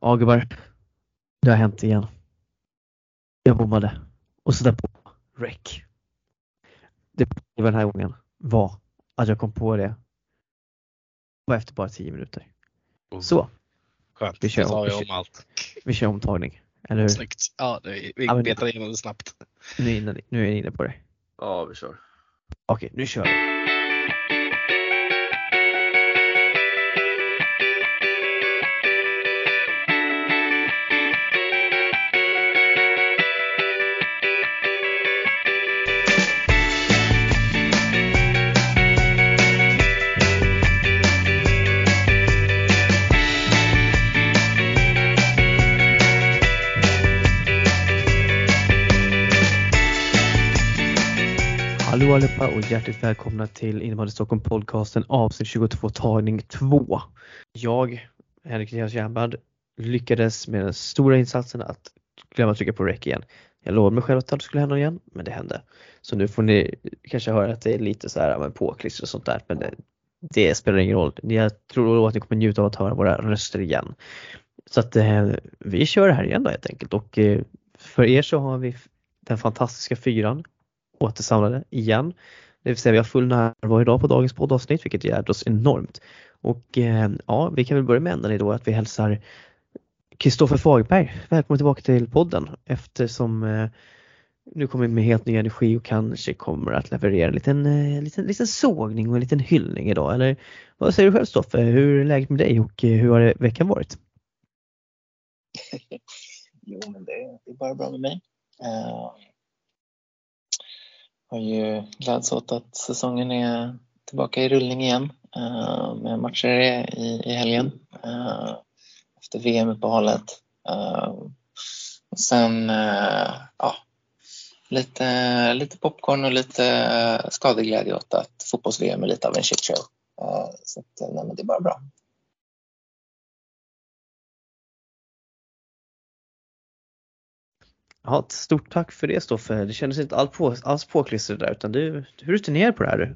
Ja gubbar, det har hänt igen. Jag bommade och så där på rec. Det den här gången var att jag kom på det var efter bara 10 minuter. Oh. Så, Skönt, Vi kör det sa om. jag om allt. vi kör omtagning. Eller hur? Snyggt. Ja, det, vi Ja, betar igenom det snabbt. Nu är, inne, nu är jag inne på det. Ja, vi kör. Okej, nu kör vi. Allihopa och hjärtligt välkomna till Innebandy Stockholm podcasten avsnitt 22 tagning 2. Jag, Henrik Nias Jernband, lyckades med den stora insatsen att glömma trycka på rec igen. Jag lovade mig själv att det skulle hända igen, men det hände. Så nu får ni kanske höra att det är lite så här ja, påklister och sånt där, men det, det spelar ingen roll. Jag tror att ni kommer njuta av att höra våra röster igen. Så att eh, vi kör det här igen då helt enkelt och eh, för er så har vi den fantastiska fyran återsamlade igen. Det vill säga vi har full närvaro idag på dagens poddavsnitt vilket gläder oss enormt. Och eh, ja, vi kan väl börja med änden idag att vi hälsar Kristoffer Fagerberg välkommen tillbaka till podden eftersom eh, nu kommer vi med helt ny energi och kanske kommer att leverera en liten, eh, liten, liten sågning och en liten hyllning idag. Eller vad säger du själv Stoffe? Hur är läget med dig och eh, hur har det veckan varit? Jo, men det, det är bara bra med mig. Uh, har ju gläds åt att säsongen är tillbaka i rullning igen eh, med matcher i, i helgen eh, efter VM-uppehållet. Eh, och sen eh, ja, lite, lite popcorn och lite skadeglädje åt att fotbolls-VM är lite av en shitshow. Uh, eh, så att, nej, men det är bara bra. Ja, ett stort tack för det Stoffe. Det kändes inte alls, på, alls påklistrat där utan du, du rutinerar på det här. Du,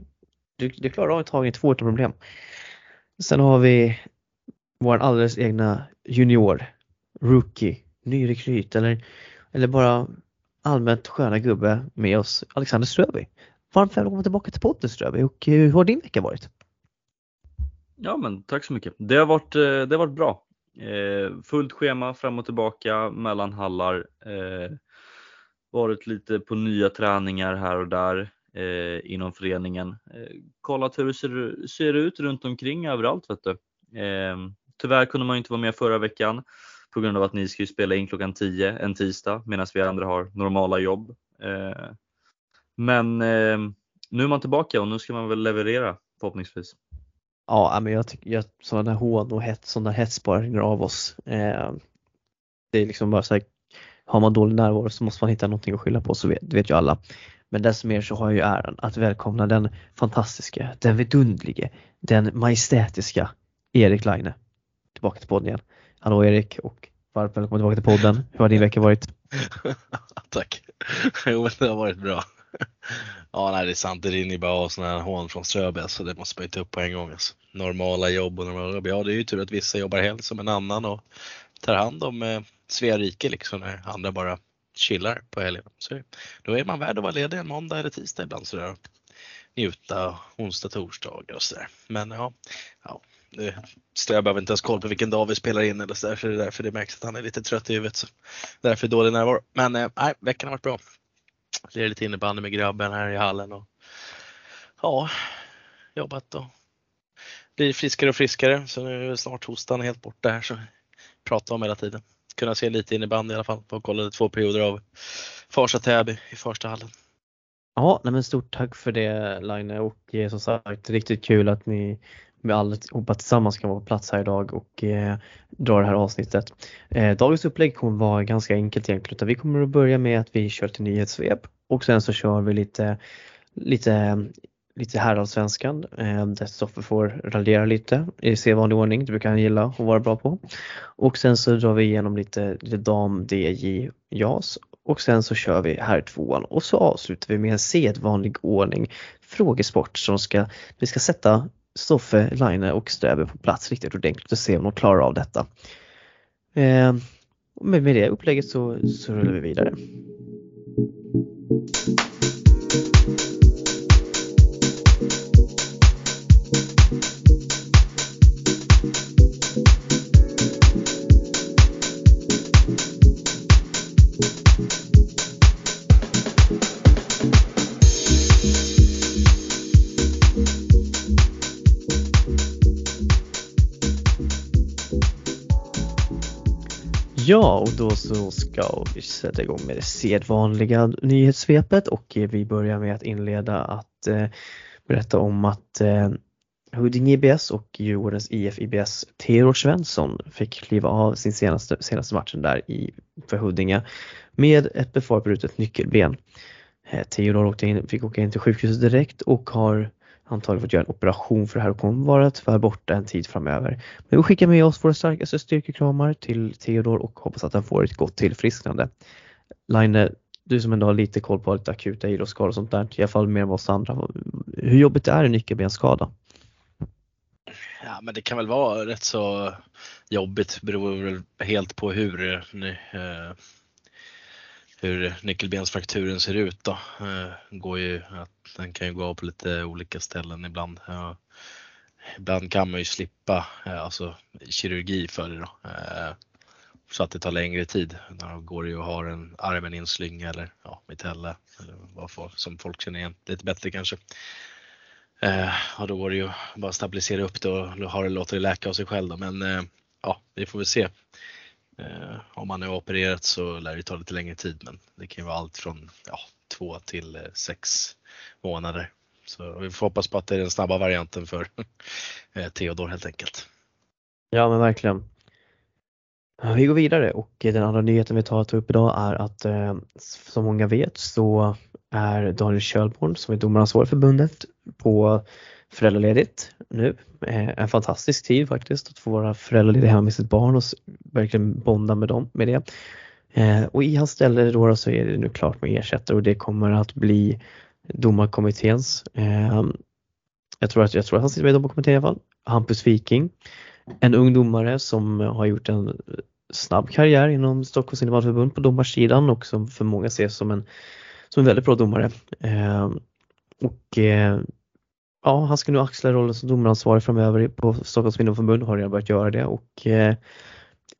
du, du klarar av ett tag i två utan problem. Sen har vi vår alldeles egna junior, rookie, nyrekryt eller, eller bara allmänt sköna gubbe med oss, Alexander Ströby. Varmt välkommen tillbaka till podden Ströby och eh, hur har din vecka varit? Ja, men tack så mycket. Det har varit, eh, det har varit bra. Eh, fullt schema fram och tillbaka mellan hallar. Eh, varit lite på nya träningar här och där eh, inom föreningen. Eh, kollat hur det ser, ser ut runt omkring överallt. Vet du. Eh, tyvärr kunde man inte vara med förra veckan på grund av att ni ska ju spela in klockan 10 en tisdag medan vi andra har normala jobb. Eh, men eh, nu är man tillbaka och nu ska man väl leverera förhoppningsvis. Ja, men jag tycker jag, sådana där hån och hets, sådana hets bara rinner av oss. Eh, det är liksom bara så här, har man dålig närvaro så måste man hitta någonting att skylla på så vet, det vet ju alla. Men desto mer så har jag ju äran att välkomna den fantastiska, den vidundlige, den majestätiska Erik Laine tillbaka till podden igen. Hallå Erik och varmt välkommen tillbaka till podden. Hur har din vecka varit? Tack. Jo, det har varit bra. Ja, nej, det är sant. Det rinner ju bara av sådana här hån från Ströby så det måste man ju ta upp på en gång. Alltså. Normala jobb och normala jobb. Ja, det är ju tur att vissa jobbar helg som en annan och tar hand om eh, Svea rike liksom när andra bara chillar på helgen. Så då är man värd att vara ledig en måndag eller tisdag ibland sådär. Njuta onsdag, torsdagar och sådär. Men ja, ja Ströby behöver inte ens koll på vilken dag vi spelar in eller sådär så det är därför det märks att han är lite trött i huvudet. Så därför dålig närvaro. Men eh, nej, veckan har varit bra. Lirat lite innebandy med grabben här i hallen och ja, jobbat och blir friskare och friskare. Så nu är snart hostan helt borta här så pratar om hela tiden. Kunna se lite innebandy i alla fall. Få kollade två perioder av Farsta Täby i första hallen. Ja, nej men stort tack för det Line och som sagt riktigt kul att ni med allihopa tillsammans kan vara på plats här idag och eh, dra det här avsnittet. Eh, dagens upplägg kommer vara ganska enkelt egentligen utan vi kommer att börja med att vi kör till nyhetssvep och sen så kör vi lite lite lite herrallsvenskan eh, där Stoffe får raljera lite i sedvanlig ordning, det brukar han gilla och vara bra på. Och sen så drar vi igenom lite, lite dam, DJ, JAS och sen så kör vi här tvåan och så avslutar vi med en sedvanlig ordning frågesport som ska, vi ska sätta Stoffe, Line och Ströbe på plats riktigt ordentligt och se om de klarar av detta. Eh, med, med det upplägget så, så rullar vi vidare. Ja, och då så ska vi sätta igång med det sedvanliga nyhetssvepet och vi börjar med att inleda att eh, berätta om att eh, Huddinge IBS och Djurgårdens IF IBS Theodor Svensson fick kliva av sin senaste, senaste matchen där i, för Huddinge med ett befarat brutet nyckelben. Eh, Theodor åkte in, fick åka in till sjukhuset direkt och har antagligen fått göra en operation för det här och kommer vara tyvärr borta en tid framöver. Men vi skickar med oss våra starkaste styrkekramar till Theodor och hoppas att han får ett gott tillfrisknande. Line, du som ändå har lite koll på lite akuta idrottsskador och sånt där, i alla fall mer än oss andra. Hur jobbigt är en nyckelbensskada? Ja, men det kan väl vara rätt så jobbigt, beror väl helt på hur eh, hur nyckelbensfrakturen ser ut då. Eh, går ju att den kan ju gå av på lite olika ställen ibland. Ibland kan man ju slippa eh, alltså, kirurgi för det då. Eh, så att det tar längre tid. Då går det ju att ha en armen i en eller ja, mitella eller vad som folk känner igen lite bättre kanske. Och då går det ju bara stabilisera upp det och ha det, låta det läka av sig själv då. Men ja, vi får väl se. Eh, om man är opererat så lär det ta lite längre tid men det kan ju vara allt från ja, två till eh, sex månader. Så vi får hoppas på att det är den snabba varianten för eh, Theodor helt enkelt. Ja men verkligen. Vi går vidare och den andra nyheten vi tar upp idag är att eh, som många vet så är Daniel Kjölborn som är domaransvarig för förbundet på föräldraledigt nu. Eh, en fantastisk tid faktiskt att få vara föräldraledig hemma med sitt barn och verkligen bonda med dem med det. Eh, och i hans ställe då så är det nu klart med ersättare och det kommer att bli domarkommitténs. Eh, jag tror att, jag tror att han sitter med i domarkommittén i alla fall. Hampus Viking. En ung domare som har gjort en snabb karriär inom Stockholms innebandyförbund på domarsidan och som för många ses som en, som en väldigt bra domare. Eh, och eh, ja, han ska nu axla rollen som domaransvarig framöver på Stockholms kvinnoförbund, har redan börjat göra det och eh,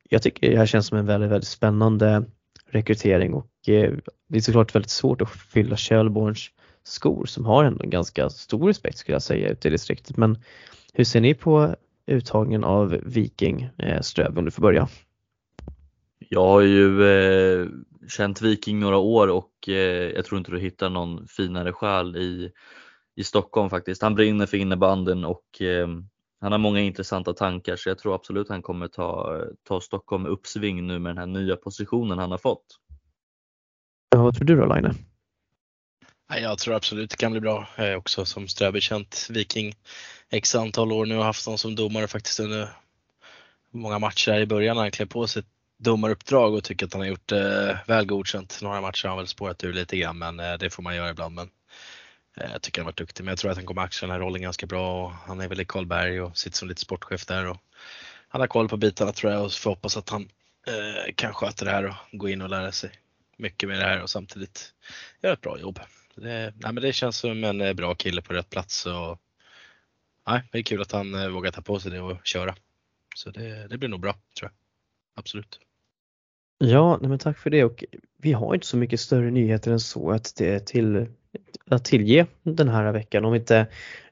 jag tycker det här känns som en väldigt, väldigt spännande rekrytering och eh, det är såklart väldigt svårt att fylla Kjellborns skor som har en ganska stor respekt skulle jag säga ute i distriktet. Men hur ser ni på uttagningen av Viking eh, Ströv om du får börja? Jag har ju eh, känt Viking några år och eh, jag tror inte du hittar någon finare själ i i Stockholm faktiskt. Han brinner för innebanden och eh, han har många intressanta tankar så jag tror absolut han kommer ta, ta Stockholm uppsving nu med den här nya positionen han har fått. Ja, vad tror du då Line? Jag tror absolut det kan bli bra. Jag är också som Ströby känt Viking x antal år nu och haft honom som domare faktiskt under många matcher i början när han klev på sitt domaruppdrag och tycker att han har gjort eh, väl godkänt. Några matcher har han väl spårat ur lite grann men eh, det får man göra ibland. Men Eh, Eh, jag tycker han har varit duktig, men jag tror att han kommer axla den här rollen ganska bra. Och han är väl i Karlberg och sitter som lite sportchef där. Och han har koll på bitarna tror jag och får hoppas att han eh, kan sköta det här och gå in och lära sig mycket med det här och samtidigt göra ett bra jobb. Det, nej, men det känns som en eh, bra kille på rätt plats. Och, nej, det är kul att han eh, vågar ta på sig det och köra. Så det, det blir nog bra tror jag. Absolut. Ja, nej men tack för det och vi har inte så mycket större nyheter än så att det till att tillge den här veckan om inte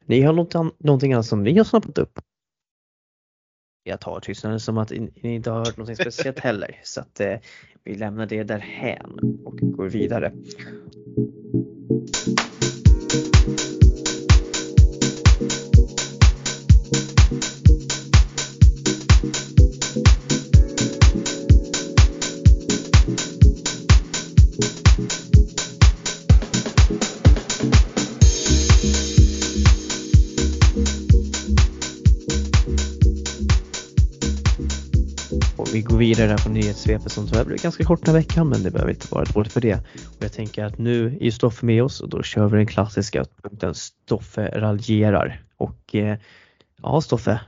ni har något, någonting annat som ni har snappat upp. Jag tar tystnaden som att ni inte har hört någonting speciellt heller så att eh, vi lämnar det därhän och går vidare. Vi där på nyhetssvepet som tyvärr blev ganska kort den här veckan men det behöver inte vara dåligt för det. Och jag tänker att nu är Stoffe med oss och då kör vi den klassiska punkten Stoffe raljerar. Och eh, ja Stoffe,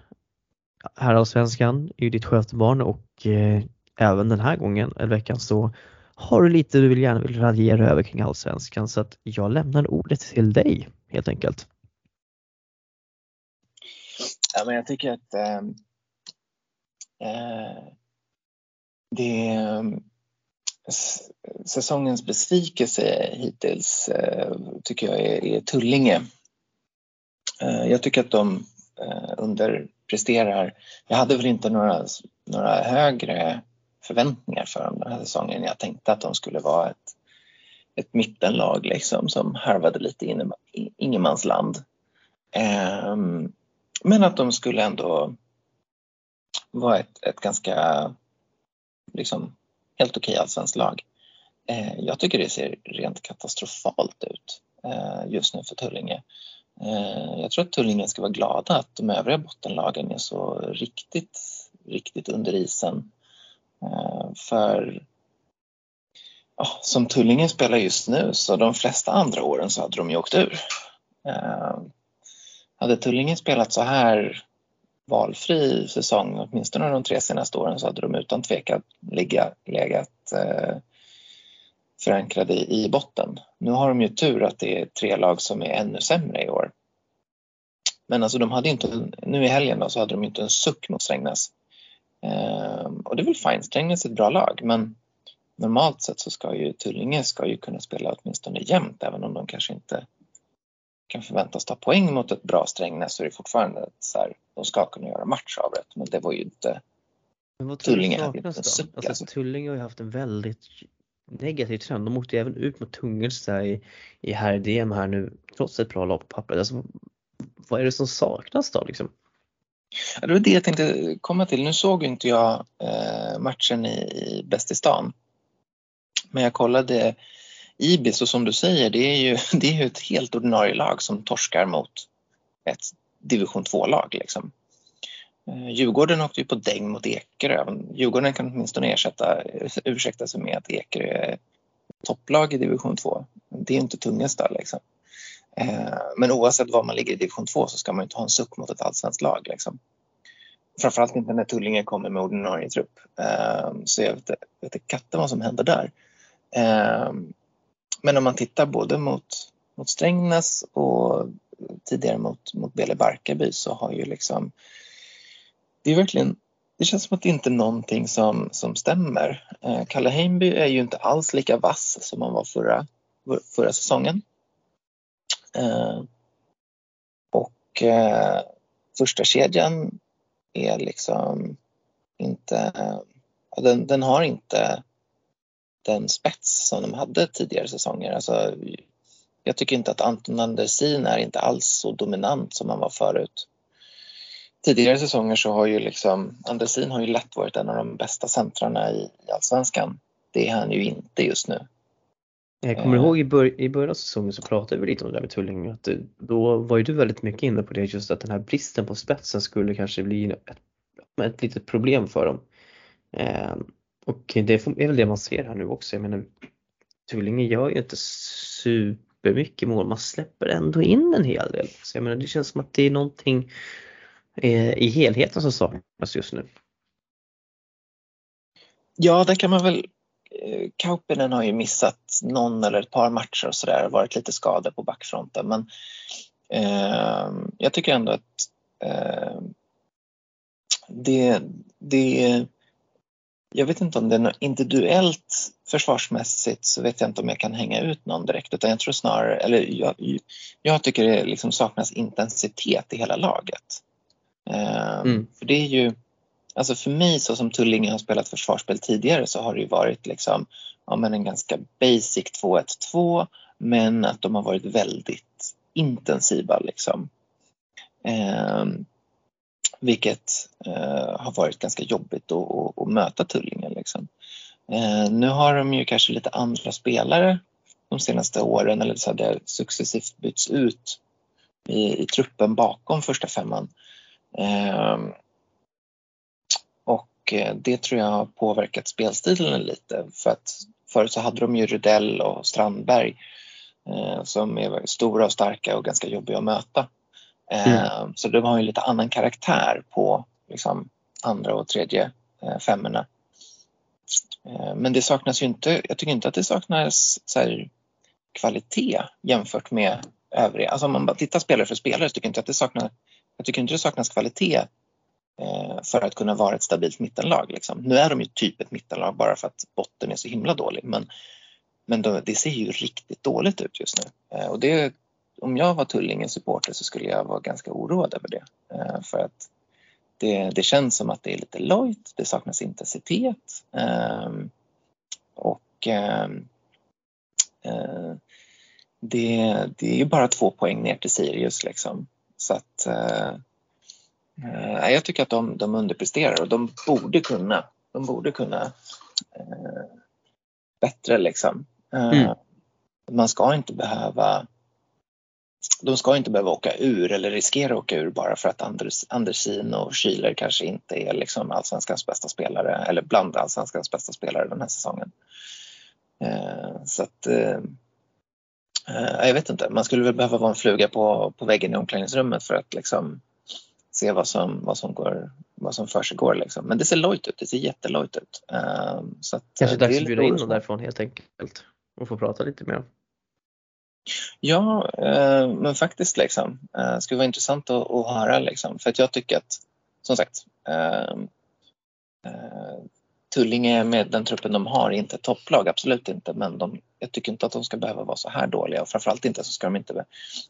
Herrallsvenskan är ju ditt skötebarn och eh, även den här gången, eller veckan, så har du lite du vill gärna vill raljera över kring Allsvenskan så att jag lämnar ordet till dig helt enkelt. Ja, men jag tycker att eh, eh, det eh, säsongens besvikelse hittills eh, tycker jag är, är Tullinge. Eh, jag tycker att de underpresterar. Jag hade väl inte några, några högre förväntningar för dem den här säsongen. Jag tänkte att de skulle vara ett, ett mittenlag liksom som harvade lite in i ingenmansland. Ehm, men att de skulle ändå vara ett, ett ganska liksom, helt okej allsvenskt lag. Eh, jag tycker det ser rent katastrofalt ut eh, just nu för Tullinge. Eh, jag tror att Tullinge ska vara glada att de övriga bottenlagen är så riktigt, riktigt under isen Eh, för ja, som Tullinge spelar just nu så de flesta andra åren så hade de ju åkt ur. Eh, hade Tullinge spelat så här valfri säsong åtminstone de tre senaste åren så hade de utan tvekan ligga, legat eh, förankrade i botten. Nu har de ju tur att det är tre lag som är ännu sämre i år. Men alltså de hade inte, nu i helgen då, så hade de inte en suck mot Strängnäs. Eh, och det är väl fint, Strängnäs är ett bra lag men normalt sett så ska ju Tullinge ska ju kunna spela åtminstone jämnt även om de kanske inte kan förväntas ta poäng mot ett bra Strängnäs så är det fortfarande så här, de ska kunna göra match av det. Men det var ju inte men vad Tullinge hade inte en suck, alltså, alltså. Tullinge har ju haft en väldigt negativ trend. De åkte ju även ut mot Tungelsta i, i här DM här nu trots ett bra lag på pappret. Alltså, vad är det som saknas då liksom? Ja, det var det jag tänkte komma till. Nu såg inte jag eh, matchen i, i Bäst i stan. Men jag kollade Ibis och som du säger, det är ju, det är ju ett helt ordinarie lag som torskar mot ett division 2-lag. Liksom. Eh, Djurgården åkte ju på däng mot Ekerö. Djurgården kan åtminstone ersätta, ursäkta sig med att Ekerö är topplag i division 2. Det är inte Tungesta liksom. Eh, men oavsett var man ligger i division 2 så ska man inte ha en suck mot ett allsvenskt lag. Liksom. Framförallt inte när Tullinge kommer med ordinarie trupp. Eh, så jag vet, vet inte katten vad som händer där. Men om man tittar både mot, mot Strängnäs och tidigare mot, mot Bele Barkarby så har ju liksom det är verkligen det känns som att det inte är någonting som, som stämmer. Eh, Kalle Heimby är ju inte alls lika vass som han var förra, förra säsongen. Eh, och eh, första kedjan är liksom inte, den, den har inte den spets som de hade tidigare säsonger. Alltså, jag tycker inte att Anton Andersin är inte alls så dominant som han var förut. Tidigare säsonger så har ju liksom Andersin har ju lätt varit en av de bästa centrarna i, i allsvenskan. Det är han ju inte just nu. Jag kommer eh. ihåg i, bör i början av säsongen så pratade vi lite om det där med Tullinge. Att då var ju du väldigt mycket inne på det just att den här bristen på spetsen skulle kanske bli ett, ett litet problem för dem. Och det är väl det man ser här nu också. Jag menar, Tullinge gör ju inte supermycket mål, man släpper ändå in en hel del. Så jag menar, det känns som att det är någonting eh, i helheten som saknas just nu. Ja, det kan man väl eh, Kaupinen har ju missat någon eller ett par matcher och sådär, och varit lite skadad på backfronten men eh, jag tycker ändå att eh, det, det jag vet inte om det är något individuellt försvarsmässigt så vet jag inte om jag kan hänga ut någon direkt utan jag tror snarare, eller jag, jag tycker det liksom saknas intensitet i hela laget. Eh, mm. För det är ju Alltså för mig så som Tullinge har spelat försvarsspel tidigare så har det ju varit liksom, ja men en ganska basic 2-1-2 men att de har varit väldigt intensiva liksom. Eh, vilket eh, har varit ganska jobbigt att, att, att möta Tullinge liksom. Eh, nu har de ju kanske lite andra spelare de senaste åren eller så har det successivt bytts ut i, i truppen bakom första femman. Ehm, eh, och det tror jag har påverkat spelstilen lite för att förut så hade de ju Rydell och Strandberg eh, som är stora och starka och ganska jobbiga att möta. Mm. Ehm, så de har ju lite annan karaktär på liksom, andra och tredje eh, femmorna. Ehm, men det saknas ju inte, jag tycker inte att det saknas så här, kvalitet jämfört med övriga. Alltså om man bara tittar spelare för spelare så tycker jag inte att det saknas, jag tycker inte det saknas kvalitet eh, för att kunna vara ett stabilt mittenlag. Liksom. Nu är de ju typ ett mittenlag bara för att botten är så himla dålig men, men då, det ser ju riktigt dåligt ut just nu. Eh, och det, om jag var Tullingens supporter så skulle jag vara ganska oroad över det. För att det, det känns som att det är lite lojt, det saknas intensitet ehm, och ehm, eh, det, det är ju bara två poäng ner till Sirius liksom. Så att eh, eh, jag tycker att de, de underpresterar och de borde kunna, de borde kunna bättre liksom. Mm. Man ska inte behöva de ska inte behöva åka ur eller riskera att åka ur bara för att Anders, Andersin och Schüler kanske inte är liksom allsvenskans bästa spelare eller bland allsvenskans bästa spelare den här säsongen. Eh, så att eh, eh, jag vet inte, man skulle väl behöva vara en fluga på, på väggen i omklädningsrummet för att liksom se vad som, vad som, går, vad som för sig går liksom. Men det ser lojt ut, det ser jättelojt ut. Så att, Kanske dags att bjuda in dem därifrån helt enkelt och få prata lite mer. Ja, eh, men faktiskt liksom. Eh, det skulle vara intressant att, att höra liksom. För att jag tycker att, som sagt, eh, eh, Tullinge med den truppen de har är inte ett topplag, absolut inte. Men de, jag tycker inte att de ska behöva vara så här dåliga och framförallt inte så ska de inte,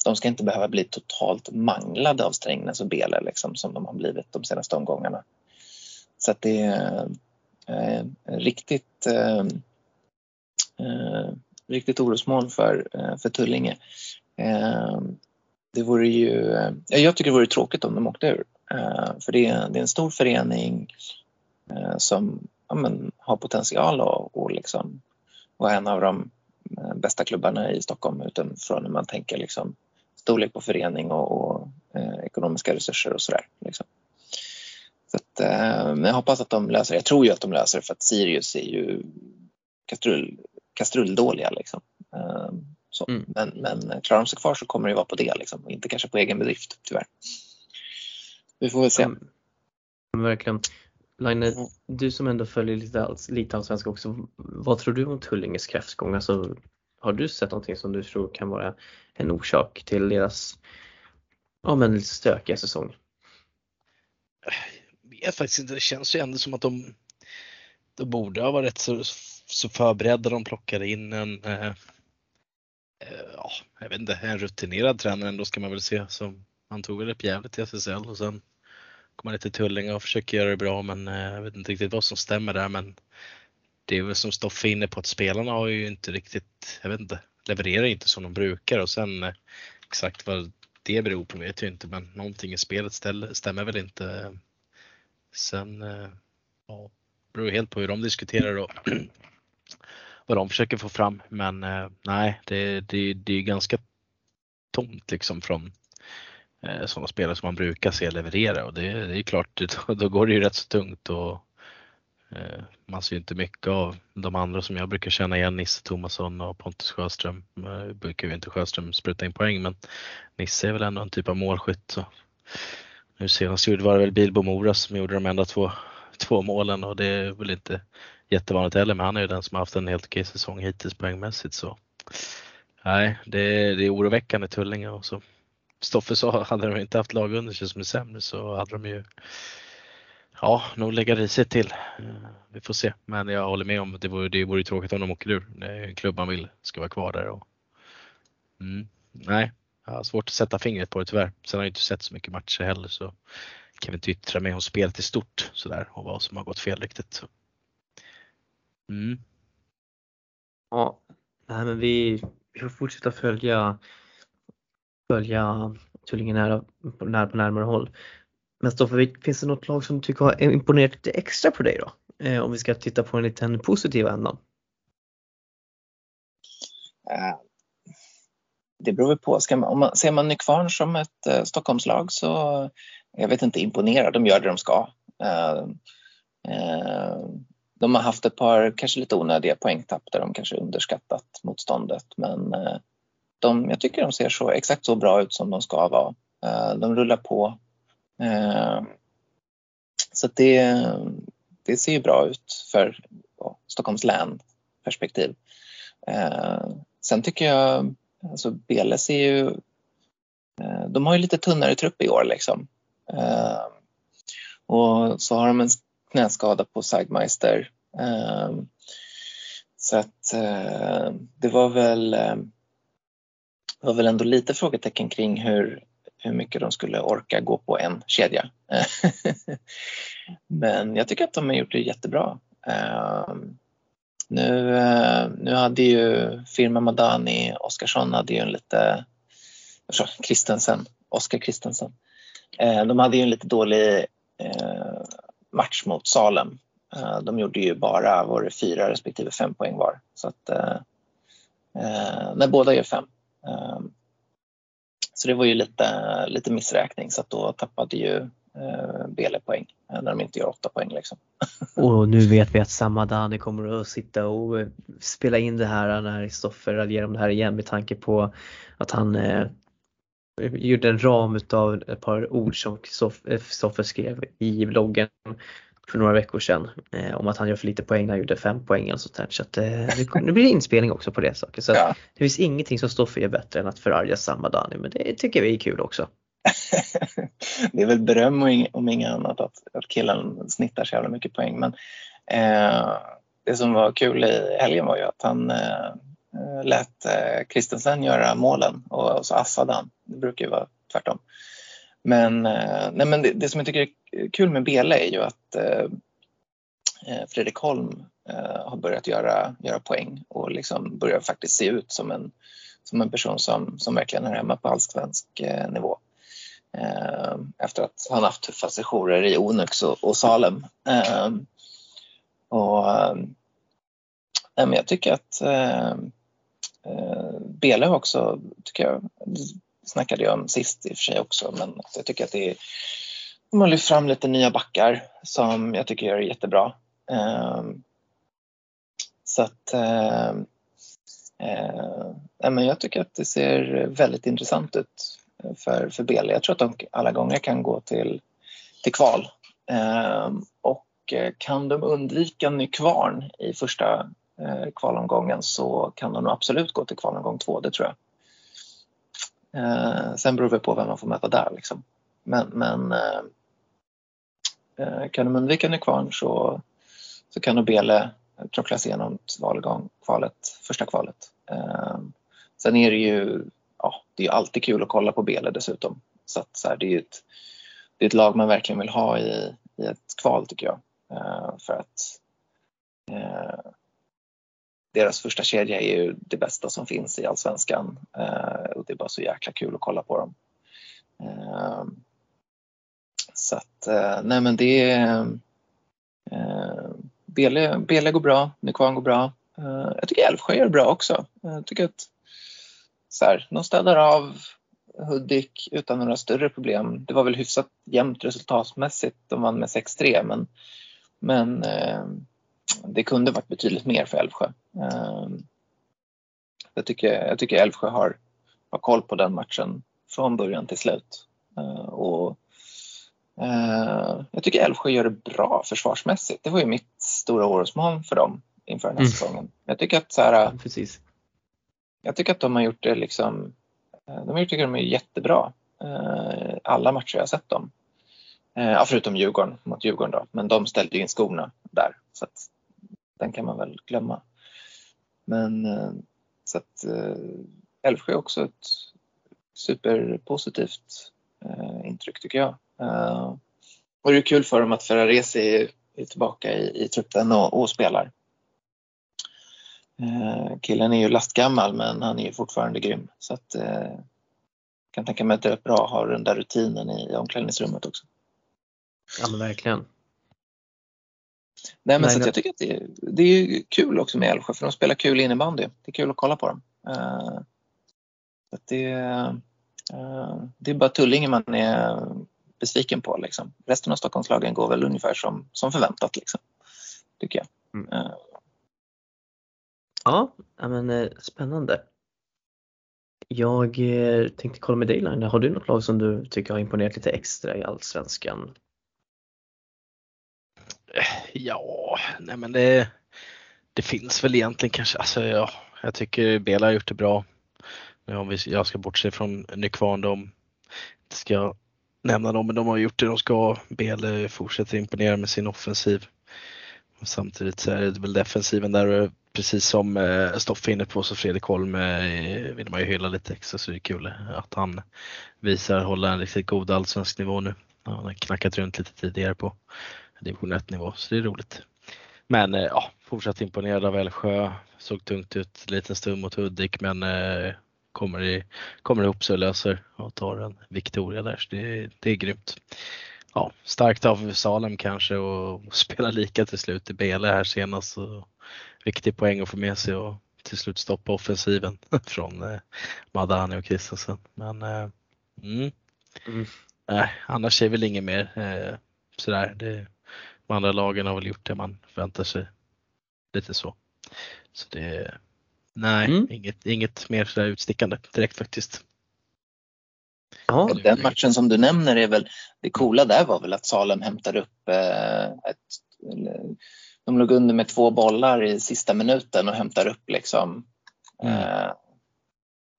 de ska inte behöva bli totalt manglade av Strängnäs och Bele liksom, som de har blivit de senaste omgångarna. Så att det är eh, riktigt eh, eh riktigt orosmoln för, eh, för Tullinge. Eh, det vore ju, eh, jag tycker det vore tråkigt om de åkte ur. För det är, det är en stor förening som ja, men, har potential och, och liksom vara en av de bästa klubbarna i Stockholm utifrån hur man tänker liksom storlek på förening och, och eh, ekonomiska resurser och sådär. Liksom. Så att, eh, jag hoppas att de löser det. Jag tror ju att de löser det för att Sirius är ju kastrull, kastrulldåliga. Liksom. Ehm, så. Mm. Men, men klarar de sig kvar så kommer det vara på det liksom, inte kanske på egen bedrift tyvärr. Vi får väl se. Mm. Verkligen. Line, mm. du som ändå följer lite, lite allsvenska också, vad tror du om Tullinges kräftgång? Alltså, har du sett någonting som du tror kan vara en orsak till deras ja, men lite stökiga säsong? Jag vet faktiskt inte, det känns ju ändå som att de, de borde ha varit rätt så så förberedde De plockade in en, eh, eh, ja, jag vet inte, en rutinerad tränare ändå ska man väl se. Som, han tog väl upp jävligt i SSL och sen kom han till Tullinge och försöker göra det bra men eh, jag vet inte riktigt vad som stämmer där men det är väl som Stoffe inne på att spelarna har ju inte riktigt, jag vet inte, levererar inte som de brukar och sen eh, exakt vad det beror på vet jag inte men någonting i spelet stämmer väl inte. Sen, eh, ja, beror helt på hur de diskuterar och vad de försöker få fram. Men eh, nej, det, det, det är ganska tomt liksom från eh, sådana spelare som man brukar se leverera och det, det är klart, då, då går det ju rätt så tungt och eh, man ser ju inte mycket av de andra som jag brukar känna igen, Nisse Tomasson och Pontus Sjöström. Nu brukar ju inte Sjöström spruta in poäng men Nisse är väl ändå en typ av målskytt. Så. Nu senast var det väl Bilbo Mora som gjorde de enda två, två målen och det är väl inte jättevanligt heller, men han är ju den som har haft en helt okej säsong hittills poängmässigt. Så. Nej, det, det är oroväckande Tullinge och så. Stoffe sa, hade de inte haft lag under sig som är sämre så hade de ju Ja, nog lägga risigt till. Eh, vi får se, men jag håller med om att det vore, det vore tråkigt om de åker ur. Det är en klubb man vill ska vara kvar där. Och, mm, nej, jag har svårt att sätta fingret på det tyvärr. Sen har jag inte sett så mycket matcher heller så kan vi inte yttra mig om spelet i stort sådär och vad som har gått fel riktigt. Mm. Ja, nej, men vi, vi får fortsätta följa, följa Tullinge nära, nära på närmare håll. Men Stoffe, finns det något lag som du tycker har imponerat lite extra på dig då? Eh, om vi ska titta på en liten positiv ändan. Uh, det beror på. Ska man, om man, ser man Nykvarn som ett uh, Stockholmslag så jag vet inte imponerad. De gör det de ska. Uh, de har haft ett par kanske lite onödiga poängtapp där de kanske underskattat motståndet men eh, de, jag tycker de ser så, exakt så bra ut som de ska vara. Eh, de rullar på. Eh, så det, det ser ju bra ut för Stockholms län perspektiv. Sen tycker jag, alltså BLS är ju, de har ju lite tunnare trupp i år liksom. Och så har de en knäskada på Sagmeister. Ehm, så att eh, det var väl, eh, var väl ändå lite frågetecken kring hur, hur mycket de skulle orka gå på en kedja. Men jag tycker att de har gjort det jättebra. Ehm, nu, eh, nu hade ju firma Madani, Oskarsson hade ju en lite, alltså Kristensen, Oskar Kristensen. Ehm, de hade ju en lite dålig match mot Salem Eh, de gjorde ju bara var det fyra respektive fem poäng var. Så att, eh, eh när båda gör fem. Eh, så det var ju lite, lite missräkning så att då tappade ju eh, Bele poäng eh, när de inte gör åtta poäng. Liksom. Och nu vet vi att Samadani kommer att sitta och spela in det här när Stoffer raljerar om det här igen med tanke på att han eh, gjorde en ram utav ett par ord som Stoffer skrev i bloggen för några veckor sedan eh, om att han gör för lite poäng när han gjorde fem poäng eller sånt där. Så att, eh, nu blir det inspelning också på det saker. Så ja. det finns ingenting som för er bättre än att förarga samma Dani men det tycker vi är kul också. det är väl beröm om inget annat att, att killen snittar så jävla mycket poäng men eh, det som var kul i helgen var ju att han eh, Eh, lät eh, Kristensen göra målen och, så assade han. Det brukar ju vara tvärtom. Men, eh, nej, men det, det, som jag tycker är kul med Bele är ju att eh, Fredrik Holm eh, har börjat göra, göra poäng och liksom börjar faktiskt se ut som en, som en person som, som verkligen är hemma på allsvensk eh, nivå. Eh, efter att han haft tuffa sessioner i Onyx och, och Salem. och, nej, men jag tycker att eh, Bele också, tycker jag, snackade jag om sist i och för sig också, men jag tycker att det är, de har lyft fram lite nya backar som jag tycker gör det jättebra. Ehm, så att uh, men jag tycker att det ser väldigt intressant ut eh, för, för Bele. Jag tror att de alla gånger kan gå till, till kval. Ehm, och kan de undvika Nykvarn i första Eh, kvalomgången så kan de nog absolut gå till kvalomgång två, det tror jag. Eh, sen beror det på vem man får möta där. Liksom. Men, men eh, kan de undvika Nykvarn så, så kan Nobele tråckla sig igenom valgång, kvalet, första kvalet. Sen är det ju ja, det är alltid kul att kolla på Bele dessutom. Så, att, så här, det är ett, det är ett lag man verkligen vill ha i, i ett kval tycker jag. För att deras första kedja är ju det bästa som finns i allsvenskan eh, och det är bara så jäkla kul att kolla på dem. Eh, så att, eh, nej men det är eh, Bele, Bele går bra, Nykvarn går bra. Eh, jag tycker Älvsjö gör det bra också. Eh, jag tycker att så här, de städar av Hudik utan några större problem. Det var väl hyfsat jämnt resultatmässigt. De vann med 6-3 men, men det kunde varit betydligt mer för Älvsjö. Ehm, jag tycker, jag tycker Älvsjö har, har koll på den matchen från början till slut. Ehm, och, ehm, jag tycker Älvsjö gör det bra försvarsmässigt. Det var ju mitt stora orosmoln för dem inför den här mm. säsongen. Jag tycker att så här, Precis. Jag tycker att de har gjort det liksom, de har gjort det de är jättebra. Alla matcher jag har sett dem. Ja, förutom Djurgården mot Djurgården då, men de ställde ju in skorna där. Så att den kan man väl glömma. Men eh, så att eh, Älvsjö är också ett superpositivt eh, intryck tycker jag. Och det är kul för dem att Ferraresi är tillbaka i, i truppen och, och spelar. Killen är ju lastgammal men han är ju fortfarande grym så att jag kan tänka mig att det är bra att ha den där rutinen i omklädningsrummet också. Ja men verkligen. Nej, men Nej, så jag tycker att det är, det är kul också med Älvsjö för de spelar kul innebandy. Det är kul att kolla på dem. Uh, att det, uh, det är bara Tullinge man är besviken på. Liksom. Resten av Stockholmslagen går väl ungefär som, som förväntat, liksom, tycker jag. Mm. Uh. Ja, men spännande. Jag tänkte kolla med dig Line. Har du något lag som du tycker har imponerat lite extra i Allsvenskan Eh, ja, nej men det, det finns väl egentligen kanske, alltså ja, jag tycker Bela har gjort det bra. Om vi, jag ska bortse från Nykvarn, de ska jag nämna dem, men de har gjort det de ska. Bele fortsätter imponera med sin offensiv. Och samtidigt så är det väl defensiven där, eh, precis som eh, Stoffe inne på, så Fredrik Holm eh, vill man ju hylla lite extra så det är kul eh, att han visar hålla en riktigt god allsvensk nivå nu. Han har knackat runt lite tidigare på division 1 nivå så det är roligt. Men eh, ja, fortsatt imponerad av Älvsjö. Såg tungt ut en liten stund mot Hudik men eh, kommer, i, kommer ihop sig och löser och tar en Victoria där. Så det, det är grymt. Ja, starkt av Salem kanske och spela lika till slut i Bele här senast. Så viktig poäng att få med sig och till slut stoppa offensiven från eh, Madani och Kristensen. Men eh, mm. Mm. Nej, annars är väl inget mer eh, sådär. Det, de andra lagen har väl gjort det man förväntar sig. Lite så. Så det Nej, mm. inget, inget mer sådär utstickande direkt faktiskt. Ja. Den matchen som du nämner är väl, det coola där var väl att Salem hämtar upp eh, ett, de låg under med två bollar i sista minuten och hämtar upp liksom mm. eh,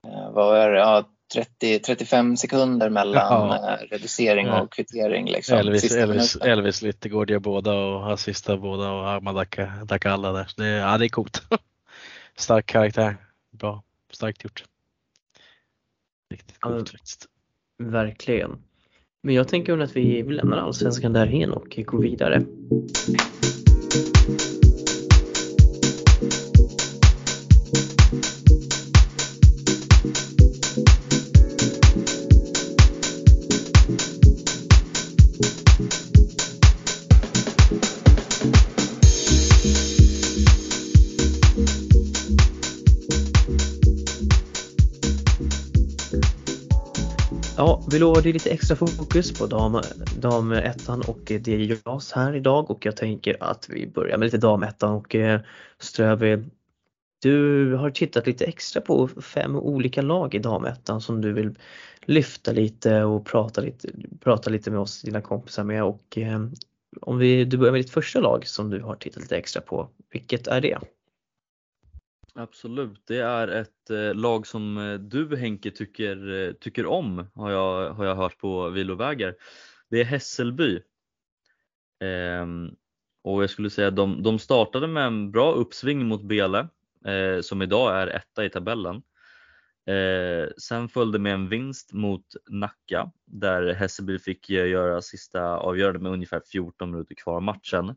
eh vad var det, ja, 30, 35 sekunder mellan ja. Eh, reducering och kvittering. Liksom, Elvis, Elvis, Elvis Lyttegård gör båda och assistar båda och Ahmad Dakalla där. Det, ja, det är coolt. Stark karaktär. Bra, starkt gjort. Riktigt coolt ja, faktiskt. Verkligen. Men jag tänker att vi lämnar allsvenskan därhen och går vidare. Vi lovade lite extra fokus på dam, damettan och det är JAS här idag och jag tänker att vi börjar med lite damettan och eh, Ströby, du har tittat lite extra på fem olika lag i damettan som du vill lyfta lite och prata lite, prata lite med oss, dina kompisar med och eh, om vi, du börjar med ditt första lag som du har tittat lite extra på, vilket är det? Absolut, det är ett eh, lag som eh, du Henke tycker, eh, tycker om har jag, har jag hört på vilovägar. Det är Hässelby. Ehm, och jag skulle säga att de, de startade med en bra uppsving mot Bele eh, som idag är etta i tabellen. Eh, sen följde med en vinst mot Nacka där Hässelby fick göra sista avgörande med ungefär 14 minuter kvar av matchen.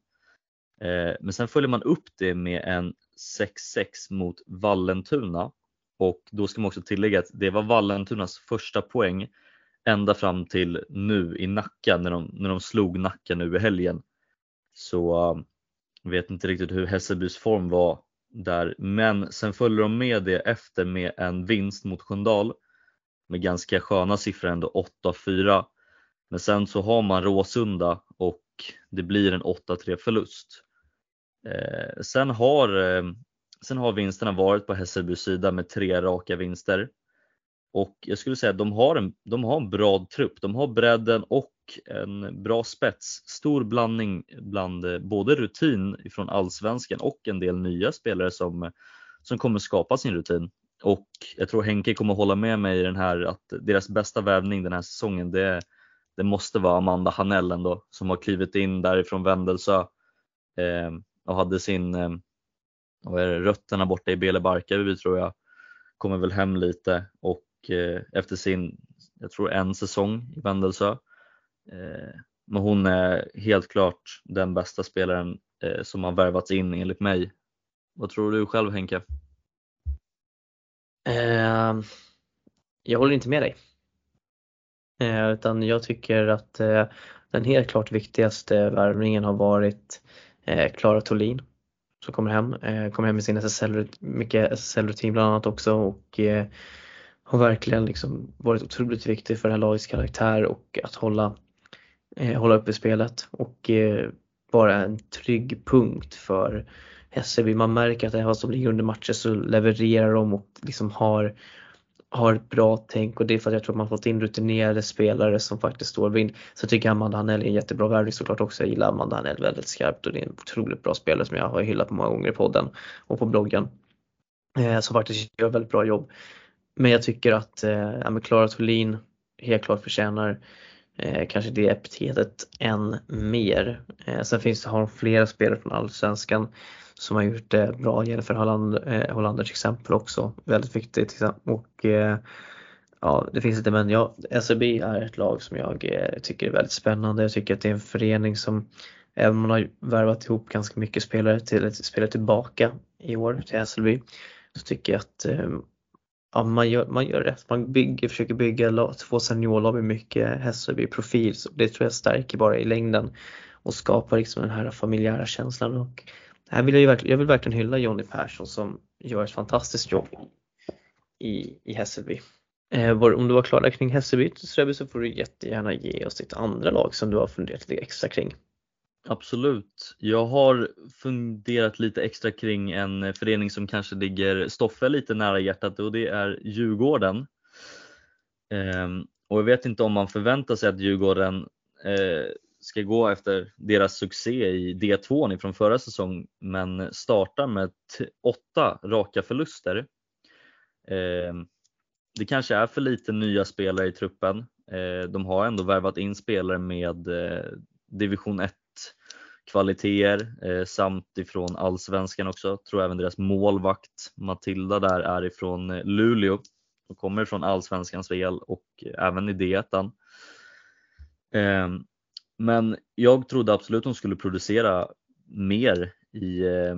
Eh, men sen följer man upp det med en 6-6 mot Vallentuna och då ska man också tillägga att det var Vallentunas första poäng ända fram till nu i Nacka när de, när de slog Nacka nu i helgen. Så äh, vet inte riktigt hur Hässelbys form var där, men sen följer de med det efter med en vinst mot Sköndal med ganska sköna siffror ändå 8-4. Men sen så har man Råsunda och det blir en 8-3 förlust. Eh, sen, har, eh, sen har vinsterna varit på Hässelbys sida med tre raka vinster. Och jag skulle säga att de har en, de har en bra trupp. De har bredden och en bra spets. Stor blandning bland eh, både rutin från allsvenskan och en del nya spelare som, som kommer skapa sin rutin. Och jag tror Henke kommer hålla med mig i den här att deras bästa värvning den här säsongen det, det måste vara Amanda Hanell ändå som har klivit in därifrån Vändelsö. Eh, och hade sin eh, vad är det, rötterna borta i Bele Barkarby tror jag. Kommer väl hem lite och eh, efter sin, jag tror en säsong i Vändelsö. Eh, men hon är helt klart den bästa spelaren som har värvats in enligt mig. Vad tror du själv Henke? Eh, jag håller inte med dig. Eh, utan jag tycker att eh, den helt klart viktigaste värvningen har varit eh, Eh, Klara Tolin som kommer hem, eh, kommer hem med sin SSL, mycket SSL-rutin bland annat också och eh, har verkligen liksom varit otroligt viktig för det här lagets karaktär och att hålla, eh, hålla uppe spelet och eh, vara en trygg punkt för Hässelby. Man märker att även som ligger under matcher så levererar de och liksom har, har ett bra tänk och det är för att jag tror att man fått in rutinerade spelare som faktiskt står vind. Så tycker jag Amanda Hanell är en jättebra värvning såklart också. Jag gillar Amanda Hanell väldigt skarpt och det är en otroligt bra spelare som jag har hyllat många gånger i podden och på bloggen. Eh, som faktiskt gör väldigt bra jobb. Men jag tycker att eh, Klara Thulin helt klart förtjänar eh, kanske det epitetet än mer. Eh, sen finns det, har flera spelare från Allsvenskan som har gjort det bra. Jennifer Holland, eh, Hollanders exempel också, väldigt viktigt. Och eh, ja, det finns inte men ja, SEB är ett lag som jag eh, tycker är väldigt spännande. Jag tycker att det är en förening som även om man har värvat ihop ganska mycket spelare till spelare tillbaka i år till Hässelby så tycker jag att eh, ja, man, gör, man gör rätt. Man bygger, försöker bygga två seniorlag med mycket Hässelby-profil. Det tror jag stärker bara i längden och skapar liksom den här familjära känslan. Och här vill jag, jag vill verkligen hylla Jonny Persson som gör ett fantastiskt jobb i, i Hässelby. Eh, om du var klar där kring Hässelby så får du jättegärna ge oss ditt andra lag som du har funderat lite extra kring. Absolut. Jag har funderat lite extra kring en eh, förening som kanske ligger Stoffe lite nära hjärtat och det är Djurgården. Ehm, och jag vet inte om man förväntar sig att Djurgården eh, ska gå efter deras succé i D2 från förra säsongen men startar med åtta raka förluster. Ehm, det kanske är för lite nya spelare i truppen. Eh, de har ändå värvat in spelare med division 1 kvaliteter eh, samt ifrån allsvenskan också. Jag Tror även deras målvakt Matilda där är ifrån eh, Luleå och kommer från allsvenskans VL och även i D1. Eh, men jag trodde absolut de skulle producera mer i, eh,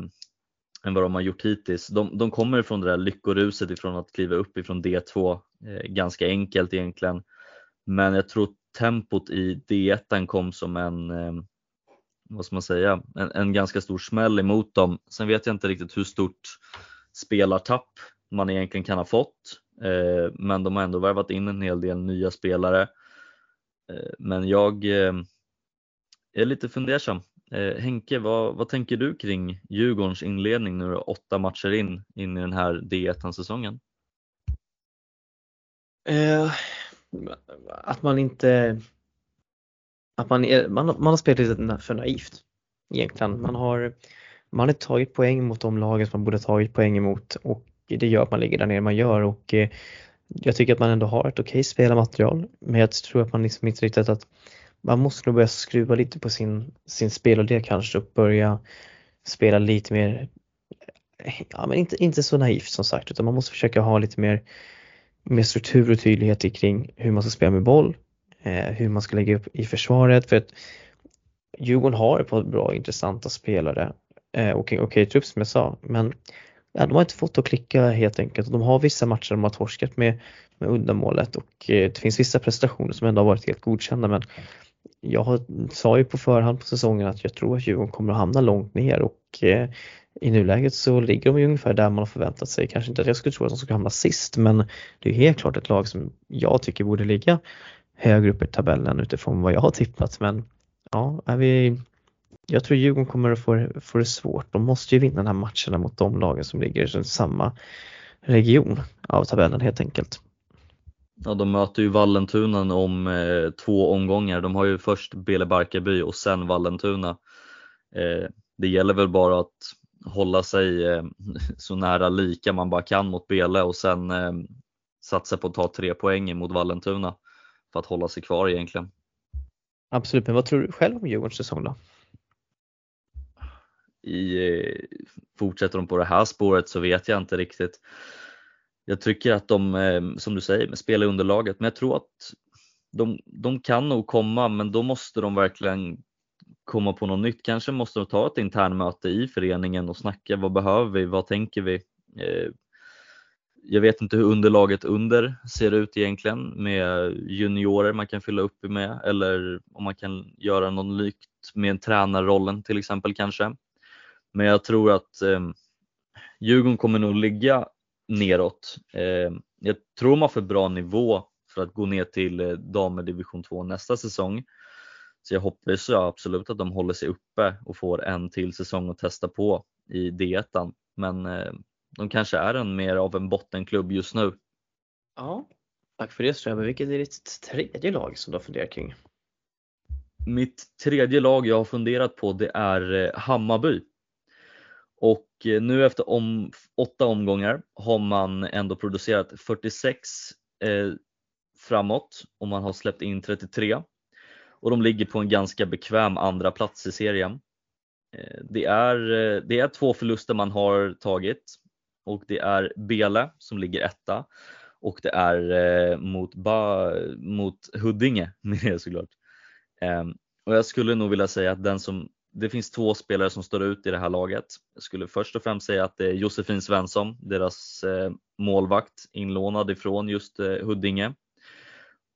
än vad de har gjort hittills. De, de kommer från det där lyckoruset ifrån att kliva upp ifrån D2 eh, ganska enkelt egentligen. Men jag tror tempot i D1 kom som en eh, vad ska man säga, en, en, ganska stor smäll emot dem. Sen vet jag inte riktigt hur stort spelartapp man egentligen kan ha fått, eh, men de har ändå värvat in en hel del nya spelare. Eh, men jag eh, är lite fundersam. Eh, Henke, vad, vad tänker du kring Djurgårdens inledning nu åtta matcher in, in i den här D1-säsongen? Eh, att man inte att man, är, man, man har spelat lite för naivt egentligen. Man har, man har tagit poäng mot de lagen som man borde tagit poäng emot och det gör att man ligger där nere man gör och eh, jag tycker att man ändå har ett okej okay spelarmaterial men jag tror att man liksom inte riktigt att man måste nog börja skruva lite på sin, sin spel och det kanske och börja spela lite mer, ja men inte, inte så naivt som sagt utan man måste försöka ha lite mer, mer struktur och tydlighet kring hur man ska spela med boll, Eh, hur man ska lägga upp i försvaret. För att Djurgården har ett par bra intressanta spelare. Eh, och okej okay, trupp som jag sa men ja, de har inte fått att klicka helt enkelt. De har vissa matcher de har torskat med, med undanmålet och eh, det finns vissa prestationer som ändå har varit helt godkända. Men jag sa ju på förhand på säsongen att jag tror att Djurgården kommer att hamna långt ner. Och eh, i nuläget så ligger de ju ungefär där man har förväntat sig. Kanske inte att jag skulle tro att de skulle hamna sist men det är helt klart ett lag som jag tycker borde ligga högre upp i tabellen utifrån vad jag har tippat men ja, är vi jag tror Djurgården kommer att få, få det svårt. De måste ju vinna den här matcherna mot de lagen som ligger i samma region av tabellen helt enkelt. Ja, de möter ju Vallentuna om eh, två omgångar. De har ju först Bele Barkarby och sen Vallentuna. Eh, det gäller väl bara att hålla sig eh, så nära lika man bara kan mot Bele och sen eh, satsa på att ta tre poäng mot Vallentuna för att hålla sig kvar egentligen. Absolut, men vad tror du själv om Djurgårdens säsong då? I, eh, fortsätter de på det här spåret så vet jag inte riktigt. Jag tycker att de, eh, som du säger, spelar underlaget, men jag tror att de, de kan nog komma, men då måste de verkligen komma på något nytt. Kanske måste de ta ett internmöte i föreningen och snacka. Vad behöver vi? Vad tänker vi? Eh, jag vet inte hur underlaget under ser ut egentligen med juniorer man kan fylla upp med eller om man kan göra något likt med tränarrollen till exempel kanske. Men jag tror att eh, Djurgården kommer nog ligga neråt. Eh, jag tror man får bra nivå för att gå ner till eh, damer division 2 nästa säsong. Så jag hoppas ja, absolut att de håller sig uppe och får en till säsong att testa på i D1. Men eh, de kanske är en mer av en bottenklubb just nu. Ja, tack för det Strömberg. Vilket är ditt tredje lag som du har funderat kring? Mitt tredje lag jag har funderat på det är eh, Hammarby. Och eh, nu efter om, åtta omgångar har man ändå producerat 46 eh, framåt och man har släppt in 33. Och de ligger på en ganska bekväm andra plats i serien. Eh, det, är, det är två förluster man har tagit och det är Bele som ligger etta och det är eh, mot, ba, mot Huddinge såklart. Eh, och jag skulle nog vilja säga att den som, det finns två spelare som står ut i det här laget. Jag skulle först och främst säga att det är Josefin Svensson, deras eh, målvakt, inlånad ifrån just eh, Huddinge.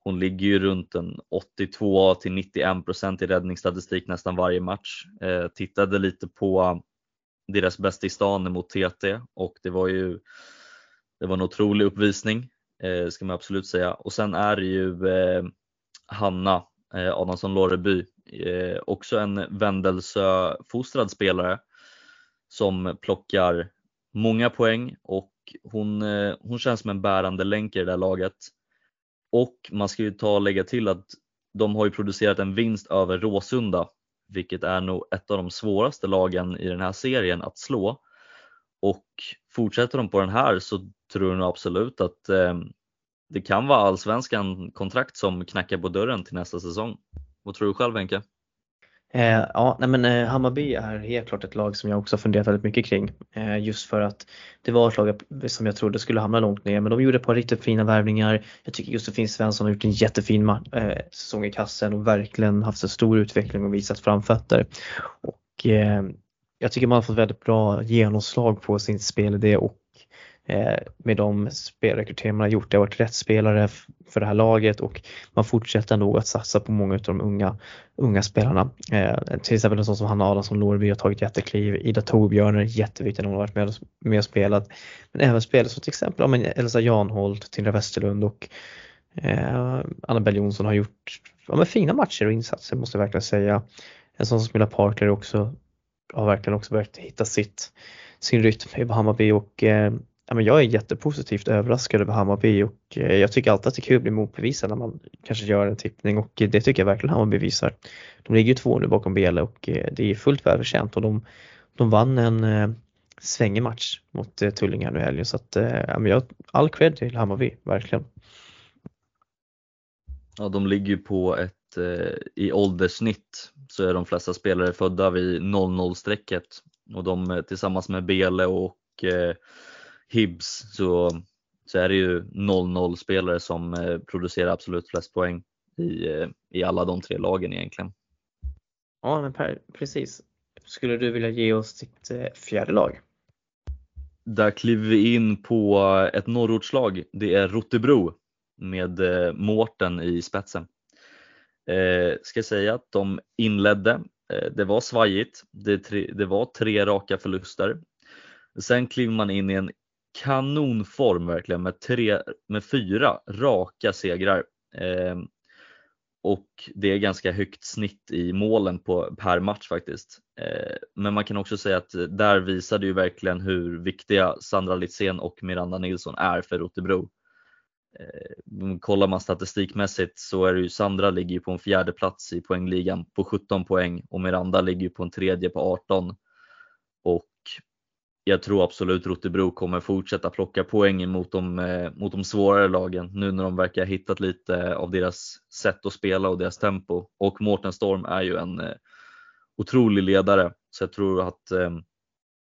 Hon ligger ju runt en 82 till 91 procent i räddningsstatistik nästan varje match. Eh, tittade lite på deras bästa i stan mot TT och det var ju det var en otrolig uppvisning eh, ska man absolut säga. Och sen är det ju eh, Hanna eh, Adamsson Loreby eh, också en Vändelsö-fostrad spelare som plockar många poäng och hon, eh, hon känns som en bärande länk i det där laget. Och man ska ju ta och lägga till att de har ju producerat en vinst över Råsunda, vilket är nog ett av de svåraste lagen i den här serien att slå. Och fortsätter de på den här så tror jag nog absolut att eh, det kan vara allsvenskan kontrakt som knackar på dörren till nästa säsong. Vad tror du själv Henke? Eh, ja, nej men eh, Hammarby är helt klart ett lag som jag också funderat väldigt mycket kring. Eh, just för att det var ett lag som jag trodde skulle hamna långt ner men de gjorde ett par riktigt fina värvningar. Jag tycker Josefin Svensson har gjort en jättefin eh, säsong i kassen och verkligen haft en stor utveckling och visat framfötter. Och, eh, jag tycker man har fått väldigt bra genomslag på sin spelidé och Eh, med de spelrekryteringar man har gjort. Det har varit rätt spelare för det här laget och man fortsätter nog att satsa på många av de unga, unga spelarna. Eh, till exempel en sån som Hanna Adamsson Lårby har tagit jättekliv. Ida Torbjörn är jätteviktig när hon har varit med, med och spelat. Men även spelare som till exempel ja, Elsa Janholt, Tindra Westerlund och eh, Annabelle Jonsson har gjort ja, men fina matcher och insatser måste jag verkligen säga. En sån som Smilla Parkler också har verkligen också börjat hitta sitt, sin rytm i Hammarby och eh, ja, men jag är jättepositivt överraskad över Hammarby och eh, jag tycker alltid att det är kul att bli motbevisad när man kanske gör en tippning och det tycker jag verkligen Hammarby visar. De ligger ju två nu bakom Bele och eh, det är fullt välförtjänt och de, de vann en eh, svängig match mot Tullinge nu i helgen så att ja, men jag, all cred till Hammarby, verkligen. Ja, de ligger ju på ett i ålderssnitt så är de flesta spelare födda vid 00-strecket och de tillsammans med Bele och Hibs så, så är det ju 0-0 spelare som eh, producerar absolut flest poäng i, eh, i alla de tre lagen egentligen. Ja men per, precis. Skulle du vilja ge oss ditt eh, fjärde lag? Där kliver vi in på ett norrortslag. Det är Rotebro med Mårten i spetsen. Eh, ska säga att de inledde, eh, det var svajigt, det, tre, det var tre raka förluster. Sen kliver man in i en kanonform verkligen med, tre, med fyra raka segrar. Eh, och det är ganska högt snitt i målen på, per match faktiskt. Eh, men man kan också säga att där visade ju verkligen hur viktiga Sandra Litzén och Miranda Nilsson är för Rotebro. Eh, kollar man statistikmässigt så är det ju Sandra ligger på en fjärde plats i poängligan på 17 poäng och Miranda ligger på en tredje på 18. Och jag tror absolut Rotebro kommer fortsätta plocka poäng mot de, eh, mot de svårare lagen nu när de verkar ha hittat lite eh, av deras sätt att spela och deras tempo. Och Mårten Storm är ju en eh, otrolig ledare så jag tror att eh,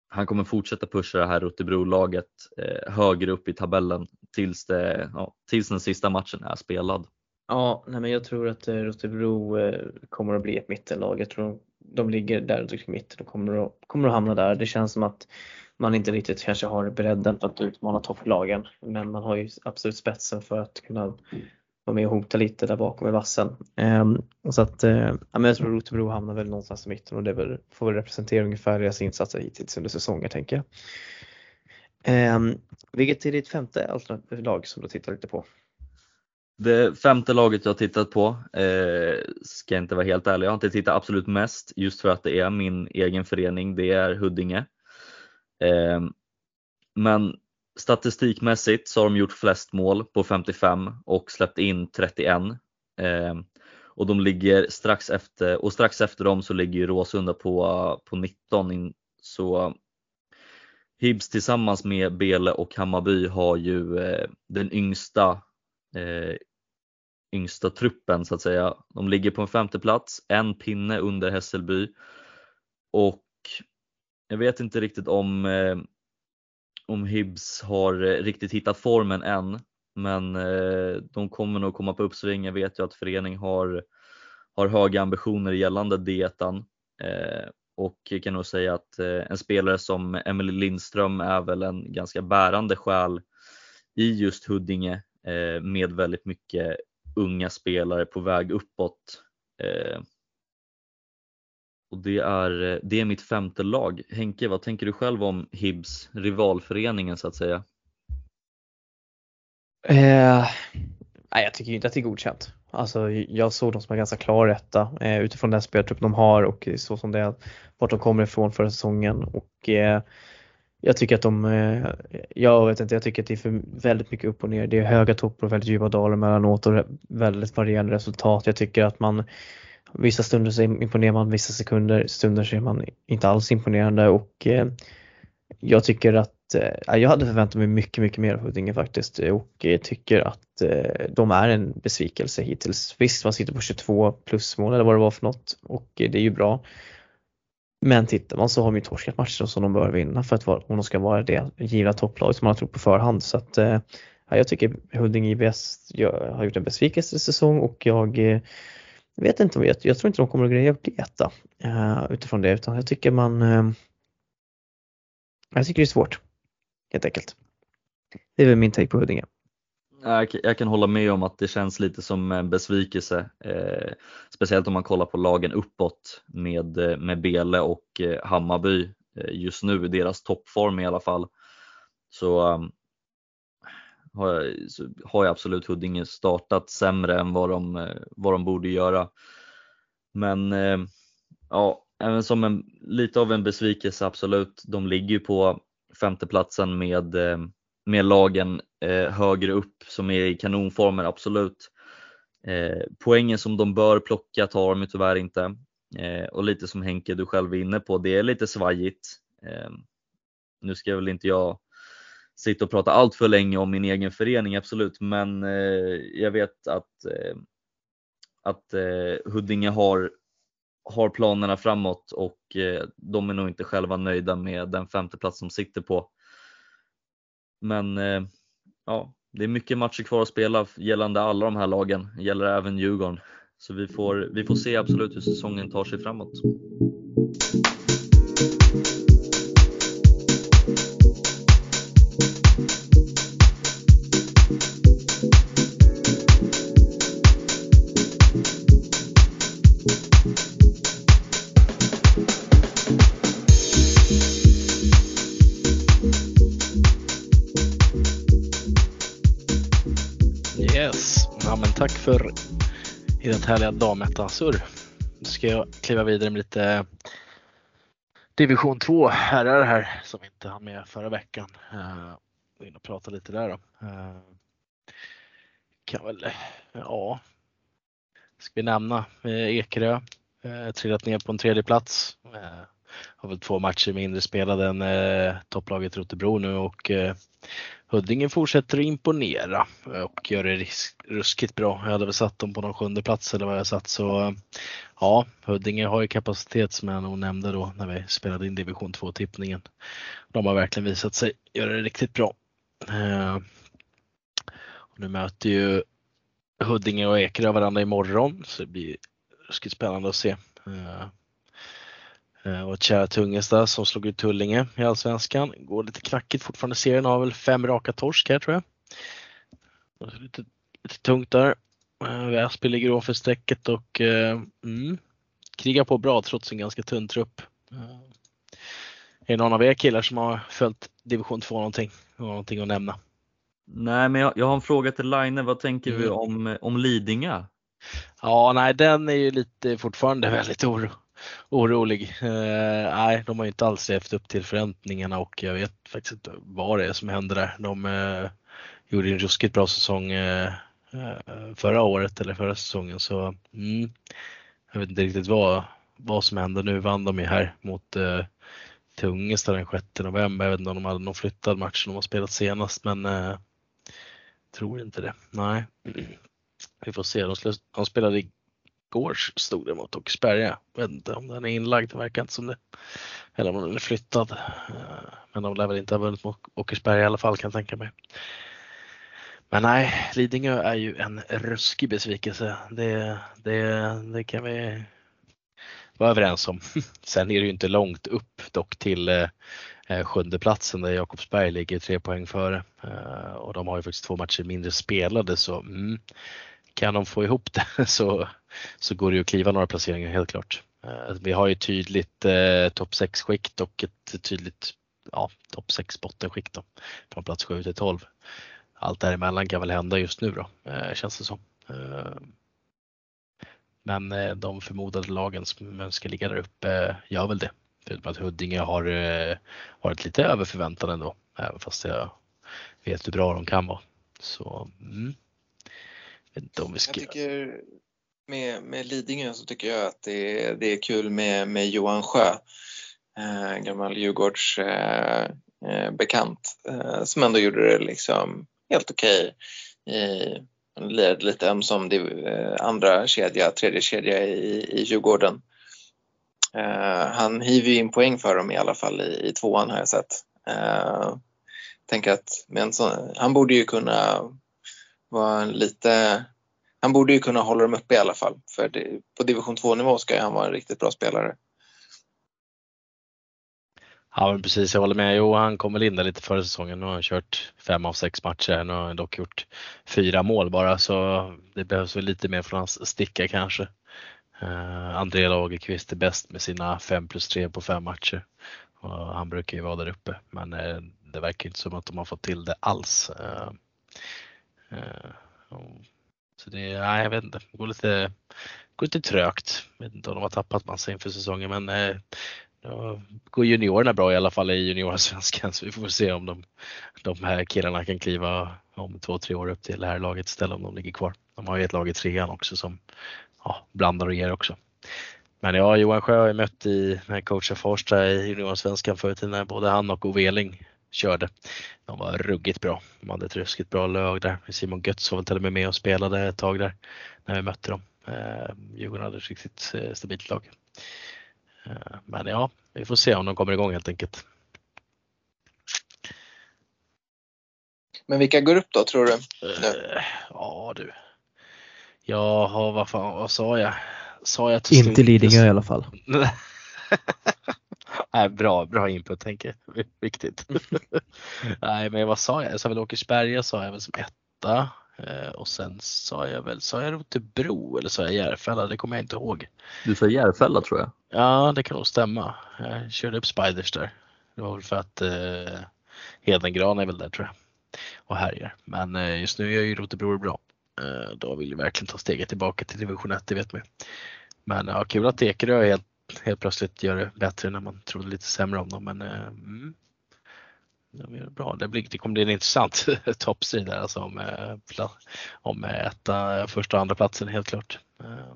han kommer fortsätta pusha det här Rotebro-laget eh, högre upp i tabellen tills, det, ja, tills den sista matchen är spelad. Ja, nej men jag tror att eh, Rotebro eh, kommer att bli ett mittenlag. Jag tror de ligger där kring mitten och kommer att, kommer att hamna där. Det känns som att man inte riktigt kanske har bredden för att utmana topplagen. Men man har ju absolut spetsen för att kunna vara med och hota lite där bakom i vassen. Ehm, så att, eh, ja, men jag tror Rotebro hamnar väl någonstans i mitten och det väl, får väl representera ungefär deras insatser hittills under säsongen tänker jag. Ehm, vilket är ditt femte lag som du tittar lite på? Det femte laget jag har tittat på, eh, ska jag inte vara helt ärlig, jag har inte tittat absolut mest just för att det är min egen förening, det är Huddinge. Eh, men statistikmässigt så har de gjort flest mål på 55 och släppt in 31. Eh, och de ligger strax efter och strax efter dem så ligger Råsunda på, på 19. In, så Hibs tillsammans med Bele och Hammarby har ju eh, den yngsta eh, yngsta truppen så att säga. De ligger på en femte plats, en pinne under Hässelby och jag vet inte riktigt om, eh, om Hibs har eh, riktigt hittat formen än, men eh, de kommer nog komma på uppsving. Jag vet ju att föreningen har, har höga ambitioner gällande dietan eh, och jag kan nog säga att eh, en spelare som Emily Lindström är väl en ganska bärande själ i just Huddinge eh, med väldigt mycket unga spelare på väg uppåt. Eh, och det är, eh, det är mitt femte lag. Henke, vad tänker du själv om Hibs, rivalföreningen så att säga? Eh, nej, jag tycker inte att det är godkänt. Alltså, jag såg dem som en ganska klar etta eh, utifrån den speltrupp de har och så som det är, vart de kommer ifrån förra säsongen. Och, eh, jag tycker att de, eh, jag vet inte, jag tycker att det är för väldigt mycket upp och ner. Det är höga toppar och väldigt djupa dalar emellanåt och väldigt varierande resultat. Jag tycker att man Vissa stunder så imponerar man, vissa sekunder, stunder så är man inte alls imponerande och eh, jag tycker att eh, jag hade förväntat mig mycket, mycket mer av Huddinge faktiskt och tycker att de är en besvikelse hittills. Visst, man sitter på 22 plusmål eller vad det var för något och det är ju bra. Men tittar man så har de ju torskat matcher som de bör vinna för att vara, om de ska vara det givna topplaget som man har trott på förhand. Så att, eh, ja, jag tycker Huddinge IBS har gjort en besvikelse säsong och jag eh, vet inte, jag, jag tror inte de kommer att greja upp det eh, utifrån det utan jag tycker man jag tycker det är svårt helt enkelt. Det är väl min take på Huddinge. Jag kan hålla med om att det känns lite som en besvikelse, eh, speciellt om man kollar på lagen uppåt med, eh, med Bele och eh, Hammarby eh, just nu, deras toppform i alla fall. Så, um, har jag, så har jag absolut Huddinge startat sämre än vad de, vad de borde göra. Men eh, ja, även som en, lite av en besvikelse absolut. De ligger ju på femteplatsen med, eh, med lagen eh, högre upp som är i kanonformer, absolut. Eh, poängen som de bör plocka tar de tyvärr inte. Eh, och lite som Henke, du själv är inne på, det är lite svajigt. Nu ska väl inte jag sitta och prata allt för länge om min egen förening, absolut, men eh, jag vet att, eh, att eh, Huddinge har, har planerna framåt och eh, de är nog inte själva nöjda med den femteplats de sitter på. Men eh, ja, det är mycket matcher kvar att spela gällande alla de här lagen, gäller även Djurgården. Så vi får, vi får se absolut hur säsongen tar sig framåt. Ert härliga dametta-surr. Nu ska jag kliva vidare med lite division 2 herrar här som inte hann med förra veckan. Gå in och prata lite där då. Eh, kan väl, ja, ska vi nämna eh, Ekerö, trillat ner på en tredje plats. Har väl två matcher mindre spelade än eh, topplaget Rotebro nu och eh, Huddinge fortsätter att imponera och gör det ruskigt bra. Jag hade väl satt dem på någon sjunde plats eller vad jag satt så eh, ja, Huddinge har ju kapacitet som jag nog nämnde då när vi spelade in division 2 tippningen. De har verkligen visat sig göra det riktigt bra. Eh, och nu möter ju Huddinge och Ekerö varandra imorgon så det blir ruskigt spännande att se. Eh, och ett kära Tungesta som slog ut Tullinge i Allsvenskan. Går lite knackigt fortfarande. Serien har väl fem raka torsk här tror jag. Lite, lite tungt där. Eh, Väsby ligger ovanför strecket och eh, mm, krigar på bra trots en ganska tunn trupp. Är det någon av er killar som har följt division 2 någonting? Har någonting att nämna? Nej, men jag, jag har en fråga till Line. Vad tänker mm. du om, om Lidingö? Ja, nej, den är ju lite fortfarande väldigt oro orolig. Eh, nej, de har inte alls levt upp till förväntningarna och jag vet faktiskt inte vad det är som händer där. De eh, gjorde en ruskigt bra säsong eh, eh, förra året eller förra säsongen så mm, jag vet inte riktigt vad, vad som händer. Nu vann de ju här mot eh, Tungesta den 6 november. Jag vet inte om de hade någon flyttad match som de har spelat senast men eh, tror inte det. Nej. Vi får se. De, de spelade igår stod det mot Åkersberga. Jag vet inte om den är inlagd, det verkar inte som det. Eller om den är flyttad. Eh, men de lär väl inte ha vunnit mot Åkersberga i alla fall kan jag tänka mig. Men nej, Lidingö är ju en ruskig besvikelse. Det, det, det kan vi vara överens om. Sen är det ju inte långt upp dock till eh, eh, sjunde platsen där Jakobsberg ligger tre poäng före. Eh, och de har ju faktiskt två matcher mindre spelade så mm, kan de få ihop det så, så går det ju att kliva några placeringar helt klart. Eh, vi har ju tydligt eh, topp 6 skikt och ett tydligt ja, topp 6 bottenskikt då, från plats 7 till 12. Allt däremellan kan väl hända just nu då, eh, känns det som. Eh, men eh, de förmodade lagen som ska ligga där uppe eh, gör väl det. Förutom att Huddinge har eh, varit lite över förväntan ändå, även fast jag vet hur bra de kan vara. Så mm. vet inte om vi ska... Jag tycker med, med Lidingö så tycker jag att det är, det är kul med, med Johan Sjö, eh, gammal Djurgårds eh, eh, bekant, eh, som ändå gjorde det liksom helt okej. Okay. Lirade lite ömsom eh, andra kedja, tredje kedja i, i Djurgården. Eh, han hiver in poäng för dem i alla fall i, i tvåan har jag sett. Eh, tänker att med sån, han borde ju kunna vara lite han borde ju kunna hålla dem uppe i alla fall. För det, på division 2 nivå ska han vara en riktigt bra spelare. Ja men precis, jag håller med. Jo, han kom väl in där lite förra säsongen. Nu har han kört fem av sex matcher. Nu har han dock gjort fyra mål bara så det behövs väl lite mer från hans sticka kanske. Uh, André Lagerqvist är bäst med sina 5 plus 3 på fem matcher. Och han brukar ju vara där uppe men uh, det verkar inte som att de har fått till det alls. Uh, så det, nej jag vet inte, det går lite, går lite trögt. Jag vet inte om de har tappat massa inför säsongen men eh, då går juniorerna bra i alla fall i juniorsvenskan så vi får se om de, de här killarna kan kliva om två, tre år upp till det här laget istället om de ligger kvar. De har ju ett lag i trean också som ja, blandar och ger också. Men ja, Johan Sjö har jag mött i, när jag coachade Farsta i juniorsvenskan förr i tiden när både han och Ove Eling körde. De var ruggigt bra. De hade ett ruskigt bra lag där. Simon Götz var väl till och med med och spelade ett tag där när vi mötte dem. Eh, Djurgården hade ett riktigt eh, stabilt lag. Eh, men ja, vi får se om de kommer igång helt enkelt. Men vilka går upp då tror du? Uh, ja du. Jag har, vad fan, vad sa jag? Sa jag till Inte Lidingö i alla fall. Nej, bra, bra input tänker jag. Viktigt. Nej, men vad sa jag? Jag sa väl Åkersberga sa jag väl som etta. Eh, och sen sa jag väl, sa jag Rotebro eller sa jag Järfälla? Det kommer jag inte ihåg. Du sa Järfälla tror jag. Ja, det kan nog stämma. Jag körde upp Spiders där. Det var väl för att eh, Hedengran är väl där tror jag och härjar. Men eh, just nu är ju Rotebro bra. Eh, då vill vi verkligen ta steget tillbaka till division 1, det vet man Men ja, kul att Ekerö helt, helt plötsligt gör det bättre när man trodde lite sämre om dem. Men eh, mm, de gör det bra. Det, blir, det kommer bli en intressant toppstrid där alltså om, eh, om etta, första och andra platsen helt klart. Eh,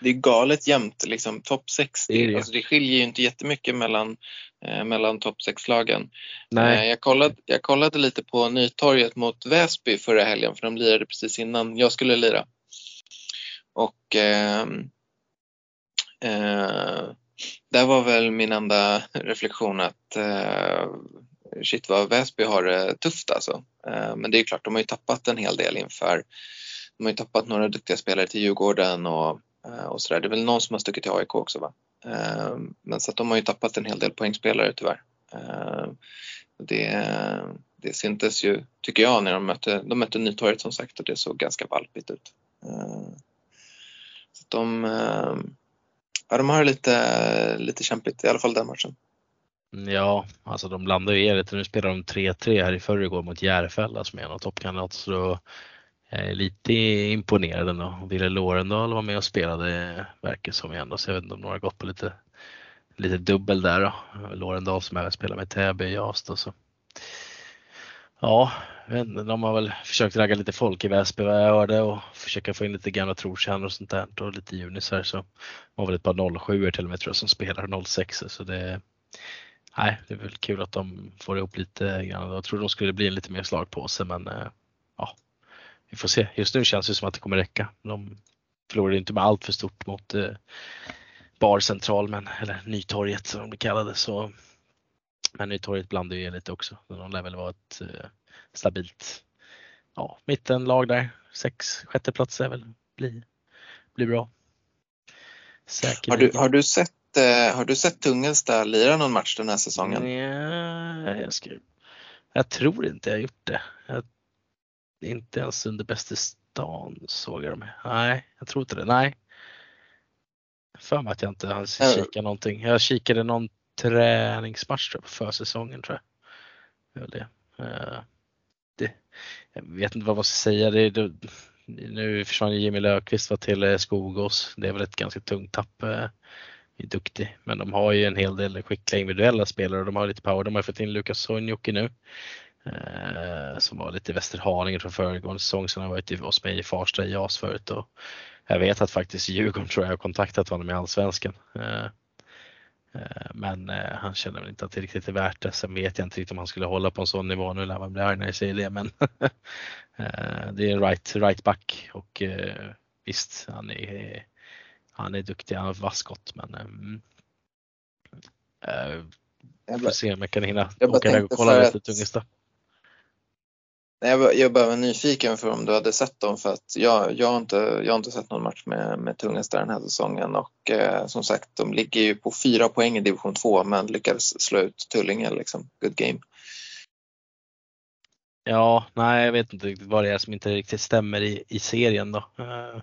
det är galet jämnt, liksom topp 6. Det, det. Alltså, det skiljer ju inte jättemycket mellan, eh, mellan topp 6-lagen. Eh, jag, kollade, jag kollade lite på Nytorget mot Väsby förra helgen för de lirade precis innan jag skulle lira. Och eh, eh, där var väl min enda reflektion att eh, shit vad Väsby har det tufft alltså. Eh, men det är klart, de har ju tappat en hel del inför de har ju tappat några duktiga spelare till Djurgården och Eh, och sådär. Det är väl någon som har stuckit till AIK också va? Eh, men så att de har ju tappat en hel del poängspelare tyvärr. Eh, det, det syntes ju, tycker jag, när de mötte, de mötte Nytorget som sagt och det såg ganska valpigt ut. Eh, så de, eh, ja, de har det lite, lite kämpigt, i alla fall den matchen. Ja, alltså de blandar ju er lite. Nu spelar de 3-3 här i förrgår mot Järfälla som är en av toppkandidaterna. Så jag är lite imponerad ändå. Ville Lorendal var med och spelade verkar som igen. Så jag vet inte om några har gått på lite, lite dubbel där då. Lorendal som även spelar med Täby i Ast så. Ja, de har väl försökt ragga lite folk i Väsby vad jag hörde och försöka få in lite gamla trotjänare och sånt där och lite junisar så var väl ett par 07 till och med tror jag som spelar 06 så det Nej, det är väl kul att de får ihop lite grann. Jag tror de skulle bli en lite mer slagpåse men eh, ja, vi får se. Just nu känns det som att det kommer räcka. De förlorade inte med allt för stort mot eh, Bar Central, men, eller Nytorget som de blir kallade. Så, men Nytorget blandar ju lite också. De lär väl vara ett eh, stabilt ja, mittenlag där. Sex, sjätte plats är väl blir, blir bra. Har du, har du sett eh, har du sett Tungelsta lira någon match den här säsongen? Ja, jag, ska, jag tror inte jag gjort det. Jag, inte ens under Bäst i stan såg jag dem. Nej, jag tror inte det. Nej. För mig att jag inte har kikat någonting. Jag kikade någon träningsmatch på försäsongen tror jag. Det. Eh, det, jag vet inte vad man ska säga. Det, det, nu försvann Jimmy Löfqvist till eh, Skogås. Det är väl ett ganska tungt tapp. Eh, uh, är duktig, men de har ju en hel del skickliga individuella spelare och de har lite power. De har fått in Lukas Sonjoki nu eh, som var lite i Västerhaninge från föregående säsong. Sen har han varit hos mig i Farsta i JAS förut och jag vet att faktiskt Djurgården tror jag har kontaktat honom i Allsvenskan. Eh, men eh, han känner väl inte att det riktigt är värt det. Sen vet jag inte riktigt om han skulle hålla på en sån nivå. Nu lär man bli arg när jag säger det men eh, det är right, right back och visst han är, han är duktig, han har vass skott men uh, får se om jag kan hinna jag åka iväg och kolla lite. Tungesta. Jag, jag bara var nyfiken för om du hade sett dem för att jag, jag, har, inte, jag har inte sett någon match med, med Tungesta den här säsongen och eh, som sagt de ligger ju på fyra poäng i division 2 men lyckades slå ut Tullinge liksom. Good game. Ja, nej jag vet inte riktigt vad det är som inte riktigt stämmer i, i serien då. Eh,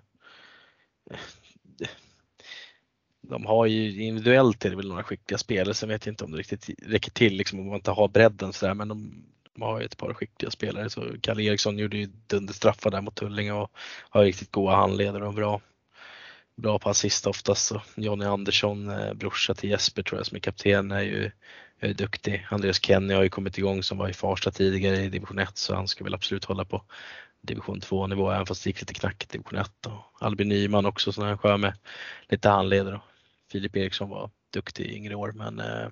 de har ju individuellt är det väl några skickliga spelare, sen vet jag inte om det riktigt räcker till liksom, om man inte har bredden sådär men de, de har ju ett par skickliga spelare. Så Kalle Eriksson gjorde ju dunderstraffar där mot Tullinge och har riktigt goda handledare och bra, bra på assist oftast. Så Jonny Andersson, eh, brorsa till Jesper tror jag som är kapten, är ju är duktig. Andreas Kenny har ju kommit igång som var i Farsta tidigare i division 1 så han ska väl absolut hålla på division 2 nivå även fast det gick lite knackigt i division 1. Och Albin Nyman också sån här skön med lite handledare. Filip Eriksson var duktig i yngre år men eh,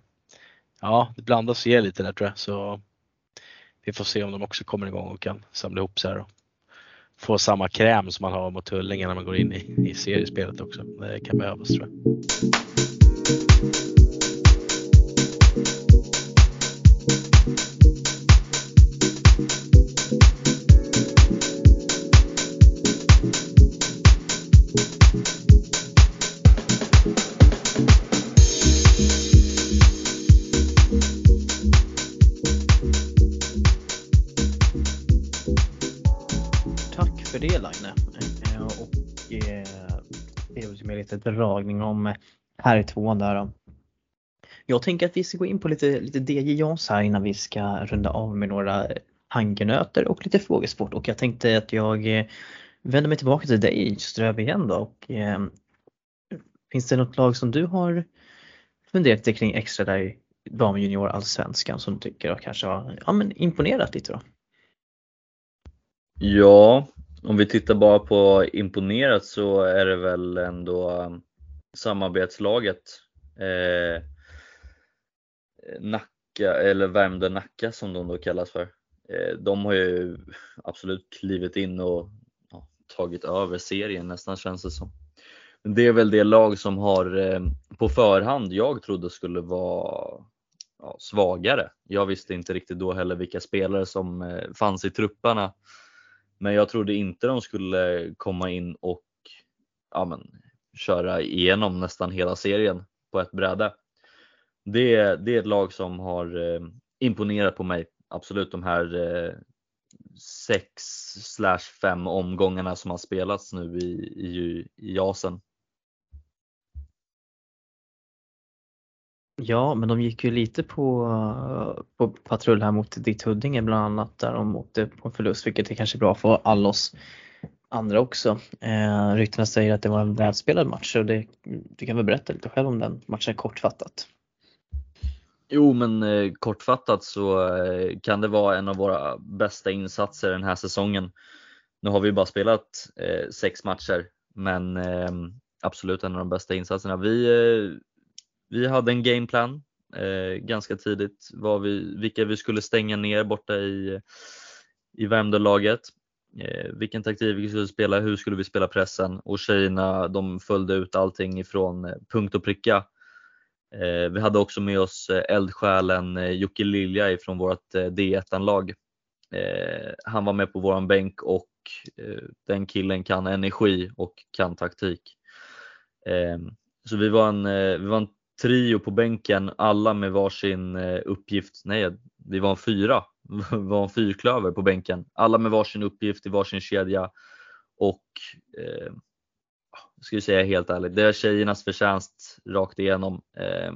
ja, det blandas och ger lite där tror jag. Så vi får se om de också kommer igång och kan samla ihop sig här och få samma kräm som man har mot Tullinge när man går in i, i seriespelet också. Det kan behövas tror jag. Dragning om eh, här i tvåan där. Jag tänker att vi ska gå in på lite, lite DJ Jans här innan vi ska runda av med några tankenöter och lite frågesport och jag tänkte att jag eh, vänder mig tillbaka till dig Ströby igen då och eh, finns det något lag som du har funderat lite kring extra där i damjunior allsvenskan som du tycker har kanske har ja, men imponerat lite då? Ja, om vi tittar bara på imponerat så är det väl ändå um, samarbetslaget eh, Nacka, eller Värmdö Nacka som de då kallas för. Eh, de har ju absolut klivit in och ja, tagit över serien nästan känns det som. Det är väl det lag som har eh, på förhand jag trodde skulle vara ja, svagare. Jag visste inte riktigt då heller vilka spelare som eh, fanns i trupperna men jag trodde inte de skulle komma in och ja, men, köra igenom nästan hela serien på ett bräde. Det, det är ett lag som har eh, imponerat på mig. Absolut de här eh, sex slash fem omgångarna som har spelats nu i, i, i jasen. Ja, men de gick ju lite på, på patrull här mot ditt Huddinge bland annat där de åkte på en förlust, vilket är kanske bra för alla oss andra också. Eh, ryktena säger att det var en välspelad match och det, du kan väl berätta lite själv om den matchen kortfattat. Jo, men eh, kortfattat så eh, kan det vara en av våra bästa insatser den här säsongen. Nu har vi bara spelat eh, sex matcher, men eh, absolut en av de bästa insatserna. Vi, eh, vi hade en gameplan eh, ganska tidigt, var vi, vilka vi skulle stänga ner borta i, i Värmdölaget. Eh, vilken taktik vi skulle spela, hur skulle vi spela pressen och tjejerna de följde ut allting ifrån eh, punkt och pricka. Eh, vi hade också med oss eh, eldsjälen eh, Jocke Lilja ifrån vårt D1-lag. Han var med på våran bänk och den killen kan energi och kan taktik. Så vi var en, vi var en trio på bänken, alla med varsin eh, uppgift. Nej, vi var en fyra, vi var en fyrklöver på bänken. Alla med varsin uppgift i varsin kedja och eh, ska jag säga helt ärligt. Det är tjejernas förtjänst rakt igenom. Eh,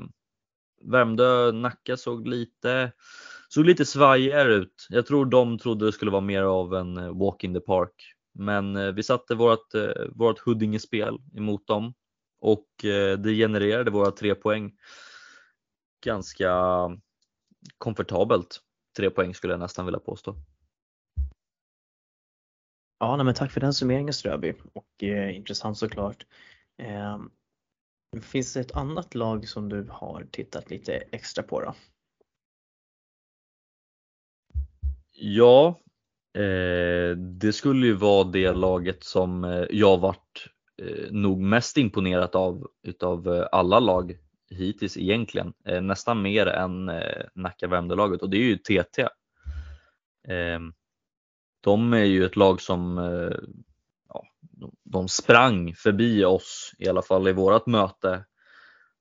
Värmdö, Nacka såg lite, såg lite svajigare ut. Jag tror de trodde det skulle vara mer av en eh, walk in the park. Men eh, vi satte vårt, eh, vårt Huddinge-spel emot dem och det genererade våra tre poäng ganska komfortabelt. Tre poäng skulle jag nästan vilja påstå. Ja, nej, men tack för den summeringen Ströby och eh, intressant såklart. Eh, finns det ett annat lag som du har tittat lite extra på då? Ja, eh, det skulle ju vara det laget som eh, jag varit eh, Eh, nog mest imponerat av utav eh, alla lag hittills egentligen. Eh, nästan mer än Nacka Värmdö-laget och det är ju TT. Ehm, de är ju ett lag som eh, ja, de sprang förbi oss i alla fall i vårat möte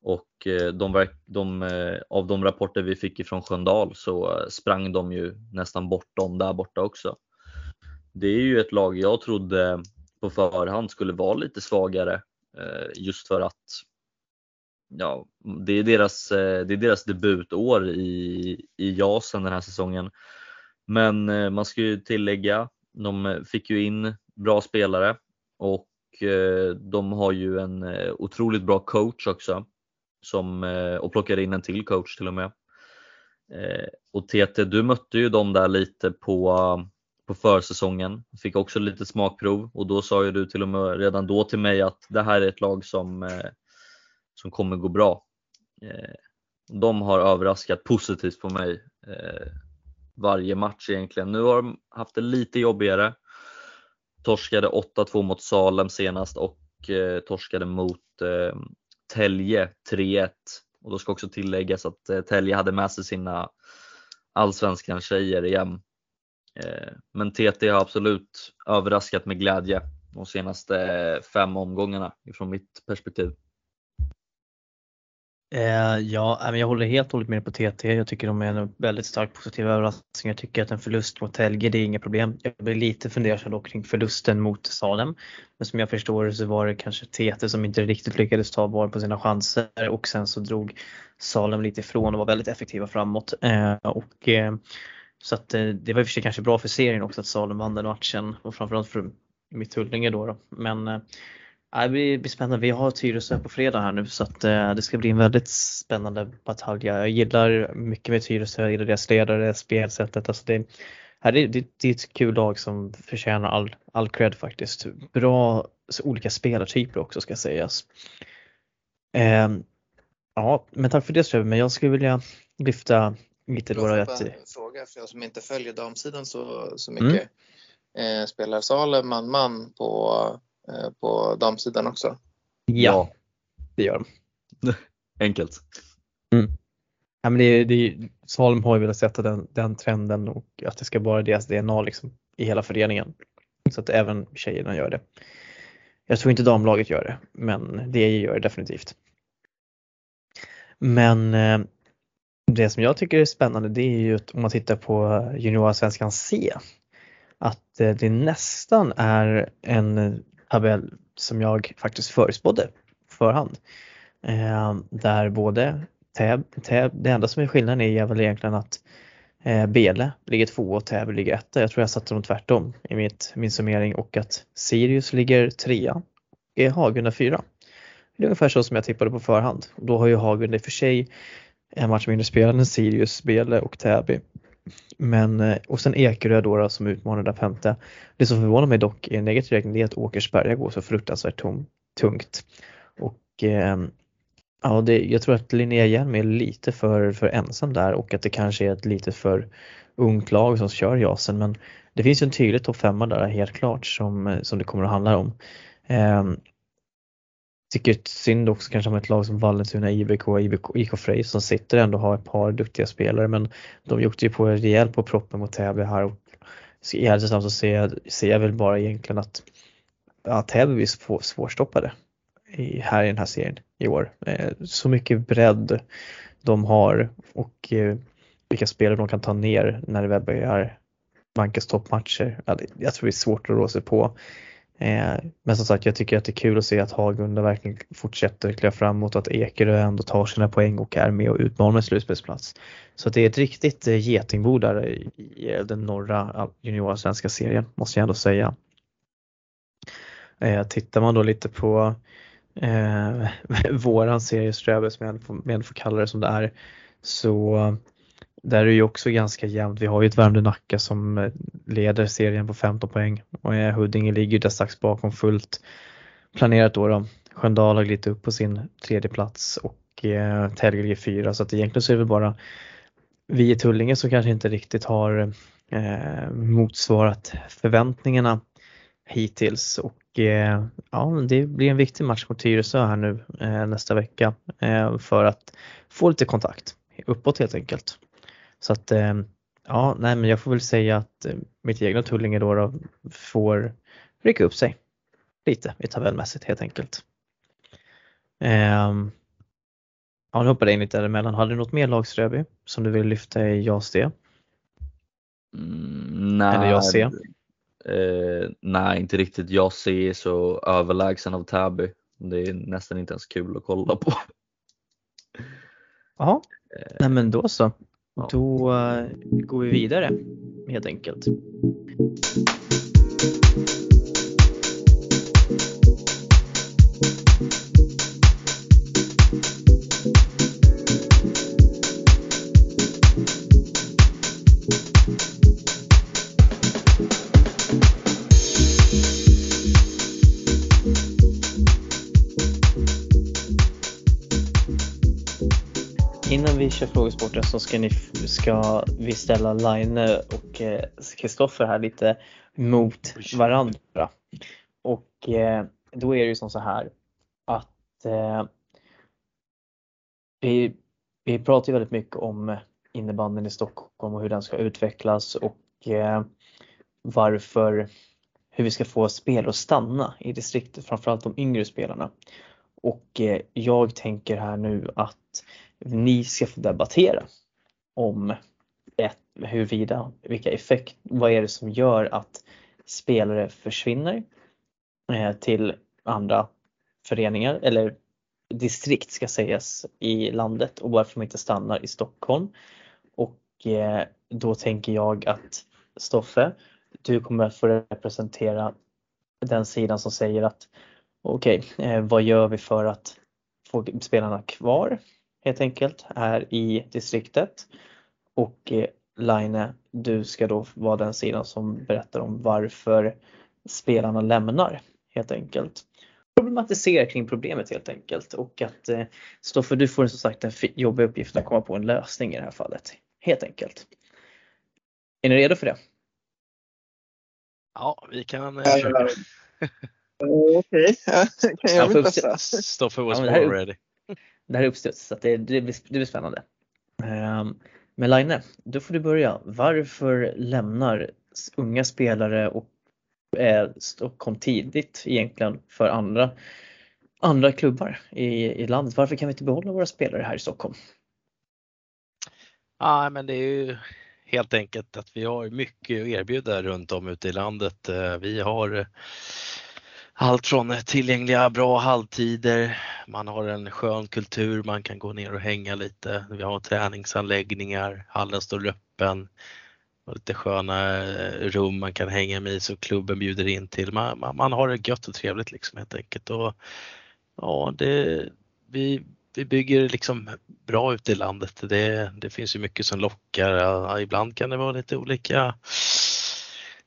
och eh, de, de, eh, av de rapporter vi fick ifrån Sköndal så sprang de ju nästan bortom där borta också. Det är ju ett lag jag trodde på förhand skulle vara lite svagare eh, just för att ja, det, är deras, eh, det är deras debutår i, i JASen den här säsongen men eh, man ska ju tillägga, de fick ju in bra spelare och eh, de har ju en eh, otroligt bra coach också som, eh, och plockade in en till coach till och med. Och TT, du mötte ju dem där lite på, på försäsongen, fick också lite smakprov och då sa ju du till och med redan då till mig att det här är ett lag som, eh, som kommer gå bra. Eh, de har överraskat positivt på mig eh, varje match egentligen. Nu har de haft det lite jobbigare. Torskade 8-2 mot Salem senast och eh, torskade mot eh, Tälje 3-1. Och då ska också tilläggas att eh, Tälje hade med sig sina allsvenskan tjejer igen. Eh, men TT har absolut överraskat med glädje de senaste eh, fem omgångarna ifrån mitt perspektiv. Eh, ja, jag håller helt och hållet med på TT. Jag tycker de är en väldigt stark positiv överraskning. Jag tycker att en förlust mot Helge, det är inga problem. Jag blir lite fundersam dock kring förlusten mot Salem. Men som jag förstår det så var det kanske TT som inte riktigt lyckades ta vara på sina chanser och sen så drog Salem lite ifrån och var väldigt effektiva framåt. Eh, och, eh, så att eh, det var i och för sig kanske bra för serien också att Salem vann den matchen och framförallt för mitt Tullinge då. då. Men eh, äh, det blir spännande. Vi har Tyresö på fredag här nu så att eh, det ska bli en väldigt spännande batalj. Jag gillar mycket med Tyresö, jag gillar deras ledare, spelsättet. Alltså det, här, är, det, det är ett kul lag som förtjänar all, all cred faktiskt. Bra olika spelartyper också ska sägas. Eh, ja, men tack för det Ström. Men jag skulle vilja lyfta lite då. Att... En fråga för jag som inte följer damsidan så, så mycket. Mm. Eh, spelar Salem man-man på Eh, på damsidan också. Ja, det gör de. Enkelt. Mm. Ja, men det, det, Salm har ju velat sätta den, den trenden och att det ska vara deras DNA liksom, i hela föreningen. Så att även tjejerna gör det. Jag tror inte damlaget gör det, men det gör det definitivt. Men eh, det som jag tycker är spännande det är ju att om man tittar på juniorsvenskan C att eh, det nästan är en tabell som jag faktiskt förutspådde förhand. Eh, där både Täb, Täb, det enda som är skillnaden är väl egentligen att Eh, Bele ligger två och Täby ligger etta. Jag tror jag satte dem tvärtom i mitt, min summering och att Sirius ligger trea. och Hagunda fyra. Det är ungefär så som jag tippade på förhand. Då har ju Hagunda i och för sig en match mindre spelad än Sirius, Bele och Täby. Men, eh, och sen Ekerö då, då som utmanar där femte. Det som förvånar mig dock i en negativ räkning är att Åkersberga går så fruktansvärt tom, tungt. Och eh, ja, det, jag tror att Linnea Hjelm är lite för, för ensam där och att det kanske är ett lite för ungt lag som kör Jasen men det finns ju en tydlig topp femma där helt klart som, eh, som det kommer att handla om. Eh, tycker synd också kanske om ett lag som Vallentuna, IBK, IBK IK Frej som sitter ändå och har ett par duktiga spelare men de gjorde ju på rejält på proppen mot Täby här och i ärlighet så ser jag, ser jag väl bara egentligen att Täby blir svårstoppade i, här i den här serien i år. Eh, så mycket bredd de har och eh, vilka spelare de kan ta ner när det väl börjar vankas toppmatcher. Jag tror det är svårt att rå sig på. Eh, men som sagt, jag tycker att det är kul att se att Hagunda verkligen fortsätter kliva framåt och att Ekerö ändå tar sina poäng och är med och utmanar slutspelsplats. Så det är ett riktigt eh, getingbo där i eh, den norra juniorsvenska serien, måste jag ändå säga. Tittar man då lite på eh, våran serie Ströbes, som jag får kalla det som det är, så där är det ju också ganska jämnt. Vi har ju ett Värmdö Nacka som eh, leder serien på 15 poäng och eh, Huddinge ligger där strax bakom fullt planerat då. då. Sköndal har glidit upp på sin tredje plats och eh, Tälge ligger fyra så att egentligen så är det väl bara vi i Tullinge som kanske inte riktigt har eh, motsvarat förväntningarna hittills och eh, ja, det blir en viktig match mot Tyresö här nu eh, nästa vecka eh, för att få lite kontakt uppåt helt enkelt. Så att ja, nej men jag får väl säga att mitt egna Tullinge då, då får rycka upp sig lite i tabellmässigt helt enkelt. Um, ja, nu hoppade jag in lite däremellan. Hade du något mer lag Ströby som du vill lyfta i JAS det? Mm, nej, Eller JAS C? Eh, nej, inte riktigt. Jag ser så överlägsen av Täby. Det är nästan inte ens kul att kolla på. Jaha, eh, nej men då så. Ja. Då uh, går vi vidare helt enkelt. Kör frågesporten så ska, ni, ska vi ställa Line och eh, Kristoffer här lite mot varandra. Och eh, då är det ju som så här att eh, vi, vi pratar ju väldigt mycket om innebanden i Stockholm och hur den ska utvecklas och eh, varför, hur vi ska få spel att stanna i distriktet, framförallt de yngre spelarna. Och eh, jag tänker här nu att ni ska få debattera om ett, huruvida, vilka effekt, vad är det som gör att spelare försvinner eh, till andra föreningar eller distrikt ska sägas i landet och varför de inte stannar i Stockholm. Och eh, då tänker jag att Stoffe, du kommer att få representera den sidan som säger att okej, okay, eh, vad gör vi för att få spelarna kvar helt enkelt här i distriktet. Och eh, Line, du ska då vara den sidan som berättar om varför spelarna lämnar helt enkelt. Problematisera kring problemet helt enkelt och att eh, Stoffe du får som sagt den jobbiga uppgiften att komma på en lösning i det här fallet. Helt enkelt. Är ni redo för det? Ja, vi kan eh, försöka. Okej, okay. kan jag mitt bästa. Stoffe was ja, born ready det här är uppstuds så det, det, blir, det blir spännande. Um, men Line, då får du börja. Varför lämnar unga spelare och eh, kom tidigt egentligen för andra, andra klubbar i, i landet? Varför kan vi inte behålla våra spelare här i Stockholm? Ja, men det är ju helt enkelt att vi har mycket att erbjuda runt om ute i landet. Eh, vi har allt från tillgängliga bra halvtider, man har en skön kultur, man kan gå ner och hänga lite. Vi har träningsanläggningar, hallen står öppen. Och lite sköna eh, rum man kan hänga med i som klubben bjuder in till. Man, man, man har det gött och trevligt liksom helt enkelt. Och, ja, det, vi, vi bygger liksom bra ute i landet. Det, det finns ju mycket som lockar. Ibland kan det vara lite olika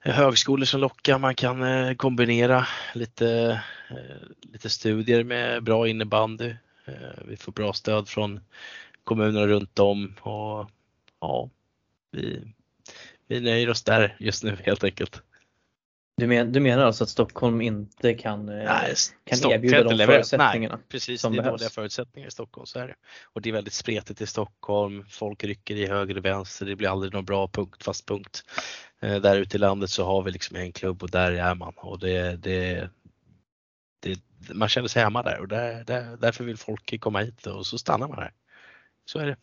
högskolor som lockar. Man kan eh, kombinera lite, eh, lite studier med bra innebandy. Eh, vi får bra stöd från kommunerna runt om och ja, vi, vi nöjer oss där just nu helt enkelt. Du, men, du menar alltså att Stockholm inte kan, Nej, kan Stockholm erbjuda de förutsättningarna? Nej, precis, som det är behövs. dåliga förutsättningar i Stockholm, så är det. Och det är väldigt spretigt i Stockholm, folk rycker i höger och vänster, det blir aldrig någon bra punkt, fast punkt. Eh, Där ute i landet så har vi liksom en klubb och där är man och det, det, det man känner sig hemma där och där, där, därför vill folk komma hit och så stannar man här. Så är det.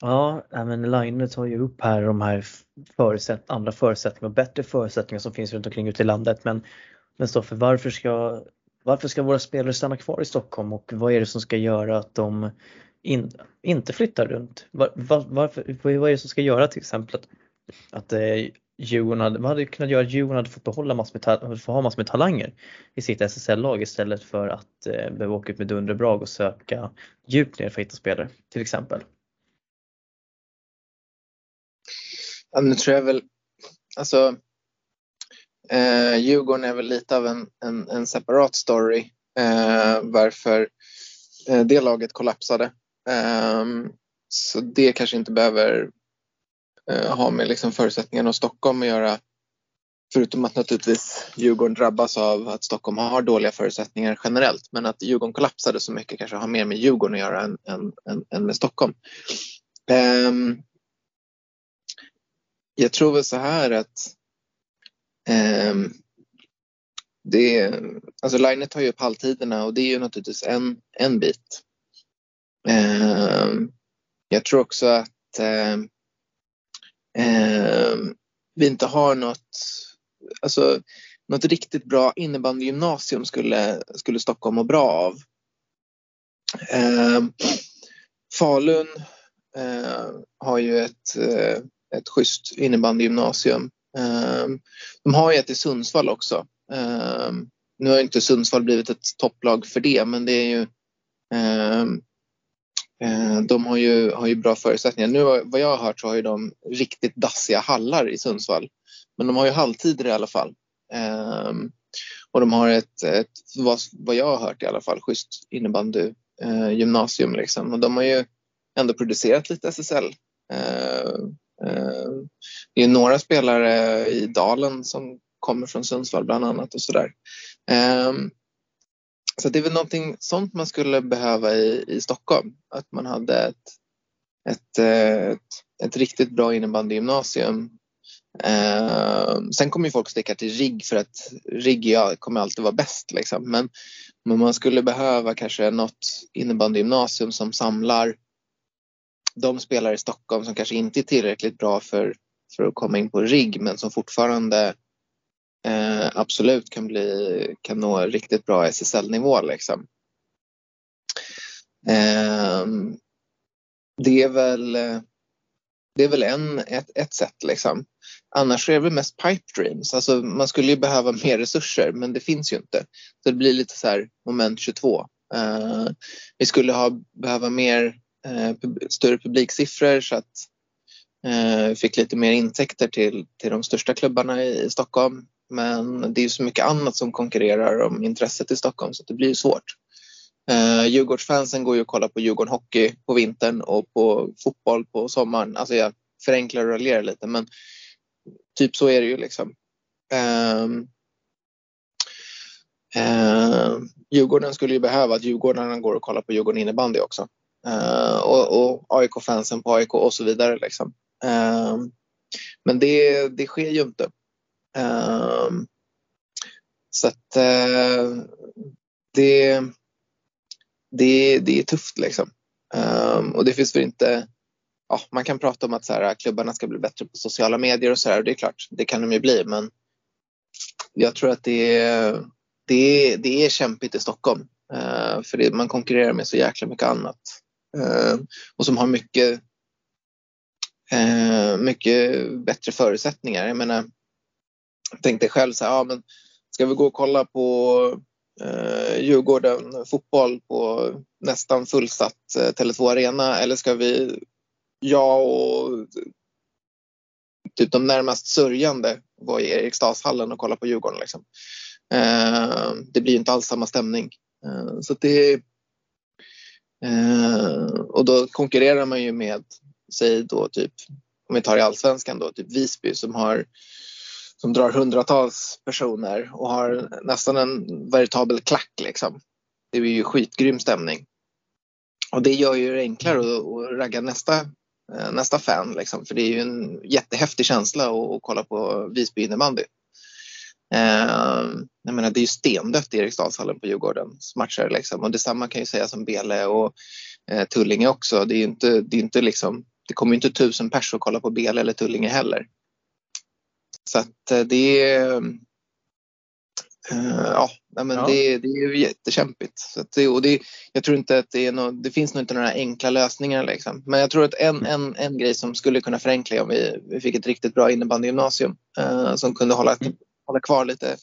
Ja, men Line tar ju upp här de här förutsätt andra förutsättningar och bättre förutsättningar som finns runt omkring ute i landet. Men, men Stoffe, varför ska, varför ska våra spelare stanna kvar i Stockholm och vad är det som ska göra att de in, inte flyttar runt? Var, var, varför, vad är det som ska göra till exempel att, att eh, Djurgården hade, hade kunnat göra att Djurgården hade fått behålla massor med, ta- få ha massor med talanger i sitt SSL-lag istället för att eh, behöva åka ut med dunderbrag och söka djupt ner för att hitta spelare till exempel? Ja, nu tror jag väl, alltså eh, Djurgården är väl lite av en, en, en separat story eh, varför eh, det laget kollapsade. Eh, så det kanske inte behöver eh, ha med liksom förutsättningarna och Stockholm att göra. Förutom att naturligtvis Djurgården drabbas av att Stockholm har dåliga förutsättningar generellt. Men att Djurgården kollapsade så mycket kanske har mer med Djurgården att göra än, än, än, än med Stockholm. Ehm, jag tror väl så här att eh, det, alltså Line tar ju upp halvtiderna och det är ju naturligtvis en, en bit. Eh, jag tror också att eh, eh, vi inte har något, alltså något riktigt bra innebandygymnasium skulle, skulle Stockholm må bra av. Ehm, Falun eh, har ju ett, eh, ett schysst innebandygymnasium. Ehm, de har ju ett i Sundsvall också. Ehm, nu har inte Sundsvall blivit ett topplag för det, men det är ju ehm, eh, de har ju, har ju bra förutsättningar. Nu vad jag har hört så har ju de riktigt dassiga hallar i Sundsvall. Men de har ju halvtider i alla fall. Och de har ett, ett vad, jag har hört i alla fall, schysst innebandy eh, gymnasium liksom. Och de har ju ändå producerat lite SSL. Eh, Eh, det är några spelare i Dalen som kommer från Sundsvall bland annat och sådär. Eh, så det är väl någonting sånt man skulle behöva i, i Stockholm. Att man hade ett, ett, eh, ett, ett riktigt bra innebandygymnasium. Eh, sen kommer ju folk sticka till RIG för att RIG ja, kommer alltid vara bäst. Liksom. Men, men man skulle behöva kanske något innebandygymnasium som samlar de spelare i Stockholm som kanske inte är tillräckligt bra för, för att komma in på RIG men som fortfarande eh, absolut kan, bli, kan nå riktigt bra SSL-nivå. Liksom. Eh, det är väl, det är väl en, ett, ett sätt. Liksom. Annars är det väl mest pipe dreams. Alltså, man skulle ju behöva mer resurser men det finns ju inte. Så det blir lite så här moment 22. Eh, vi skulle ha, behöva mer Eh, större publiksiffror så att eh, vi fick lite mer intäkter till, till de största klubbarna i, i Stockholm. Men det är ju så mycket annat som konkurrerar om intresset i Stockholm så att det blir ju svårt. Eh, Djurgårdsfansen går ju och kollar på Djurgården Hockey på vintern och på fotboll på sommaren. Alltså jag förenklar och raljerar lite men typ så är det ju liksom. Eh, eh, Djurgården skulle ju behöva att Djurgårdarna går och kollar på Djurgården innebandy också. Uh, och, och AIK-fansen på AIK och så vidare. Liksom. Eh, men det, det sker ju inte. Eh, så att uh, det, det, det är tufft liksom. Och det finns väl inte ja, man kan prata om att så här, klubbarna ska bli bättre på sociala medier och så här, och det är klart, det kan de ju bli, men jag tror att det är, det är, det är kämpigt i Stockholm. Uh, för det, man konkurrerar med så jäkla mycket annat. Ehm, och som har mycket eh, mycket bättre förutsättningar. Jag menar, jag tänkte själv så här, ja, men ska vi gå och kolla på eh, Djurgården fotboll på nästan fullsatt eh, Tele2 Arena eller ska vi, jag och typ de närmast sörjande vara i Eriksdalshallen och kolla på Djurgården. Liksom. Eh, det blir inte alls samma stämning. Eh, så det eh, och då konkurrerar man ju med, säg då typ, om vi tar i allsvenskan då, typ Visby som har som drar hundratals personer och har nästan en veritabel klack liksom. Det är ju skitgrym stämning. Och det gör ju det enklare att, att ragga nästa, eh, nästa fan liksom. För det är ju en jättehäftig känsla att, att kolla på Visby innebandy. Eh, jag menar, det är ju stendött i Eriksdalshallen på Djurgårdens matcher liksom. och detsamma kan ju sägas om Bele och eh, Tullinge också. Det är inte, det är inte liksom, det kommer ju inte tusen pers att kolla på Bele eller Tullinge heller. Så att eh, det är uh, ja, men ja. Det, det är ju jättekämpigt. Så det, och det, jag tror inte att det, är no, det finns nog inte några enkla lösningar. Liksom. Men jag tror att en, en, en grej som skulle kunna förenkla om vi, vi fick ett riktigt bra innebandygymnasium uh, som kunde hålla, mm hålla kvar lite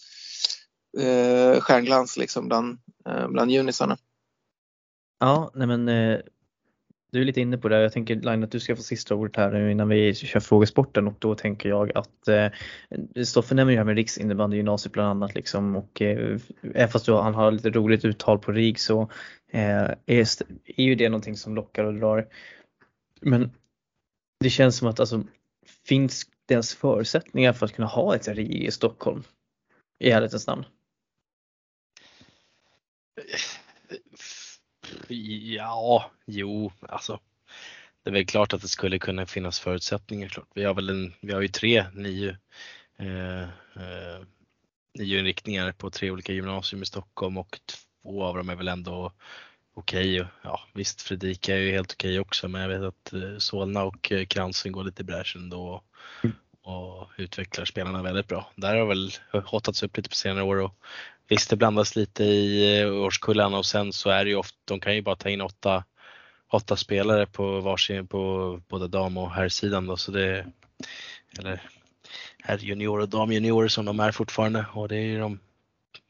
eh, stjärnglans liksom bland, eh, bland unisarna. Ja, nej men eh, du är lite inne på det. Jag tänker Line att du ska få sista ordet här nu innan vi kör frågesporten och då tänker jag att eh, Stoffe nämner ju här med riksinnebandygymnasiet bland annat liksom och eh, även fast han har lite roligt uttal på RIG så eh, är, är ju det någonting som lockar och drar. Men det känns som att alltså finns ens förutsättningar för att kunna ha ett RIG i Stockholm? I ärlighetens namn. Ja, jo, alltså. Det är väl klart att det skulle kunna finnas förutsättningar. Klart. Vi har väl en, vi har ju tre nio, eh, eh, nio inriktningar på tre olika gymnasium i Stockholm och två av dem är väl ändå okej. Okay. Ja, visst, Fredrika är ju helt okej okay också, men jag vet att eh, Solna och eh, Kransen går lite i bräschen då mm. och utvecklar spelarna väldigt bra. Där har väl hottats upp lite på senare år och Visst, det blandas lite i eh, årskullarna och sen så är det ju ofta, de kan ju bara ta in åtta, åtta spelare på varsin, på både dam och herrsidan då, så det, eller herr junior och damjunior som de är fortfarande och det är ju de,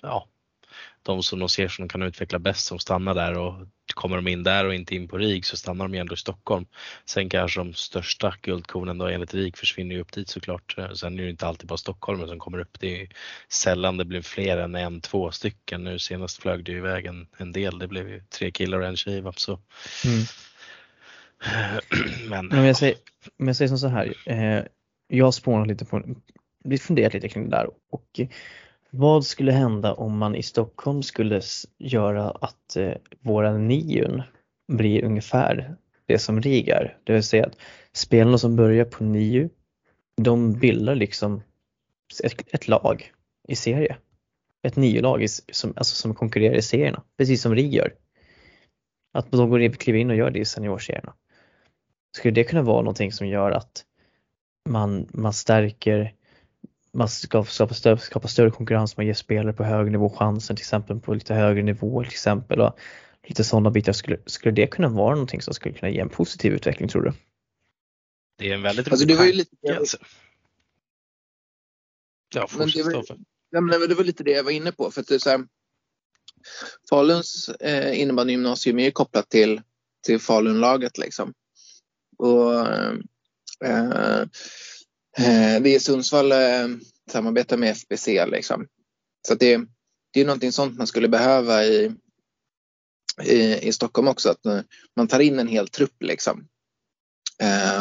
ja, de som de ser som de kan utveckla bäst som stannar där och kommer de in där och inte in på RIG så stannar de ju ändå i Stockholm. Sen kanske de största guldkornen då enligt RIG försvinner ju upp dit såklart. Sen är det inte alltid bara Stockholm som kommer upp. Det är sällan det blir fler än en, två stycken. Nu senast flög det ju iväg en, en del. Det blev ju tre killar och en tjej. Så. Mm. Men, Men jag, säger, om jag säger som så här. Eh, jag har spånat lite på, funderat lite kring det där och vad skulle hända om man i Stockholm skulle göra att eh, våra nion blir ungefär det som RIG är? Det vill säga att spelarna som börjar på nio, de bildar liksom ett, ett lag i serie. Ett niolag som, alltså som konkurrerar i serierna, precis som RIG gör. Att de går in, kliver in och gör det i seniorserierna. Skulle det kunna vara någonting som gör att man, man stärker man ska skapa större, skapa större konkurrens, man ger spelare på hög nivå chansen till exempel på lite högre nivå till exempel och lite sådana bitar. Skulle, skulle det kunna vara någonting som skulle kunna ge en positiv utveckling tror du? Det är en väldigt alltså, det var lite, alltså. Ja, men det, var, ja, men det var lite det jag var inne på. För att det är så här, Faluns eh, innebandygymnasium är ju kopplat till, till Falunlaget liksom. Och eh, Eh, vi i Sundsvall eh, samarbetar med FBC liksom. Så det, det är någonting sånt man skulle behöva i, i, i Stockholm också. Att eh, man tar in en hel trupp liksom.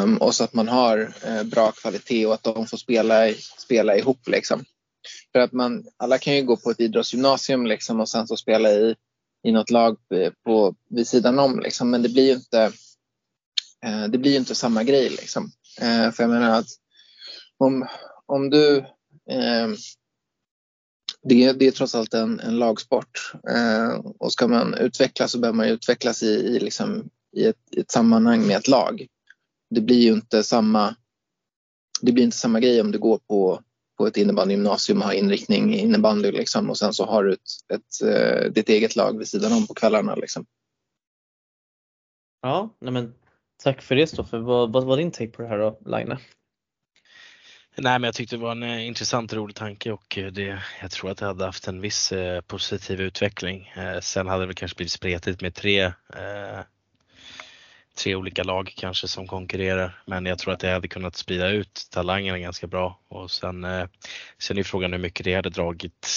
Um, och så att man har uh, bra kvalitet och att de får spela, spela ihop liksom. För att man, alla kan ju gå på ett idrottsgymnasium liksom och sen så spela i, i något lag eh, på, vid sidan om liksom. Men det blir ju inte, uh, det blir inte samma grej liksom. Uh, för jag menar att om, om du eh, det, det är trots allt en, en lagsport eh, och ska man utvecklas så behöver man utvecklas i, i, liksom, i, ett, i ett sammanhang med ett lag. Det blir ju inte samma, det blir inte samma grej om du går på, på ett innebandygymnasium och har inriktning i innebandy liksom, och sen så har du ett, ett, eh, ditt eget lag vid sidan om på kvällarna. Liksom. Ja, nej men Tack för det Stoffe. Vad, vad var din take på det här då, Laine? Nej, men jag tyckte det var en eh, intressant och rolig tanke och eh, det, jag tror att det hade haft en viss eh, positiv utveckling. Eh, sen hade det väl kanske blivit spretigt med tre, eh, tre olika lag kanske som konkurrerar. Men jag tror att det hade kunnat sprida ut talangerna ganska bra och sen, eh, sen är frågan hur mycket det hade dragit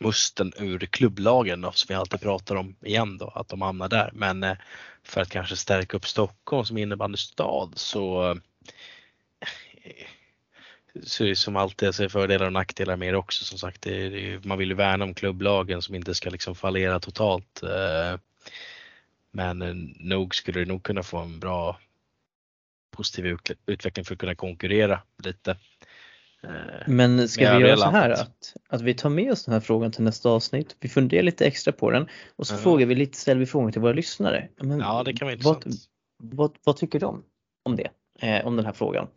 musten ur klubblagen då, som vi alltid pratar om igen då, att de hamnar där. Men eh, för att kanske stärka upp Stockholm som innebandystad så eh, så är det som alltid jag ser fördelar och nackdelar med det också. Som sagt, det är, det är, man vill ju värna om klubblagen som inte ska liksom fallera totalt. Eh, men eh, nog skulle det nog kunna få en bra positiv utveckling för att kunna konkurrera lite. Eh, Men ska vi göra så här att, att vi tar med oss den här frågan till nästa avsnitt. Vi funderar lite extra på den och så mm. frågar vi lite, ställer vi frågor till våra lyssnare. Men ja, det kan vara intressant. Vad, vad, vad tycker de om det? Eh, om den här frågan?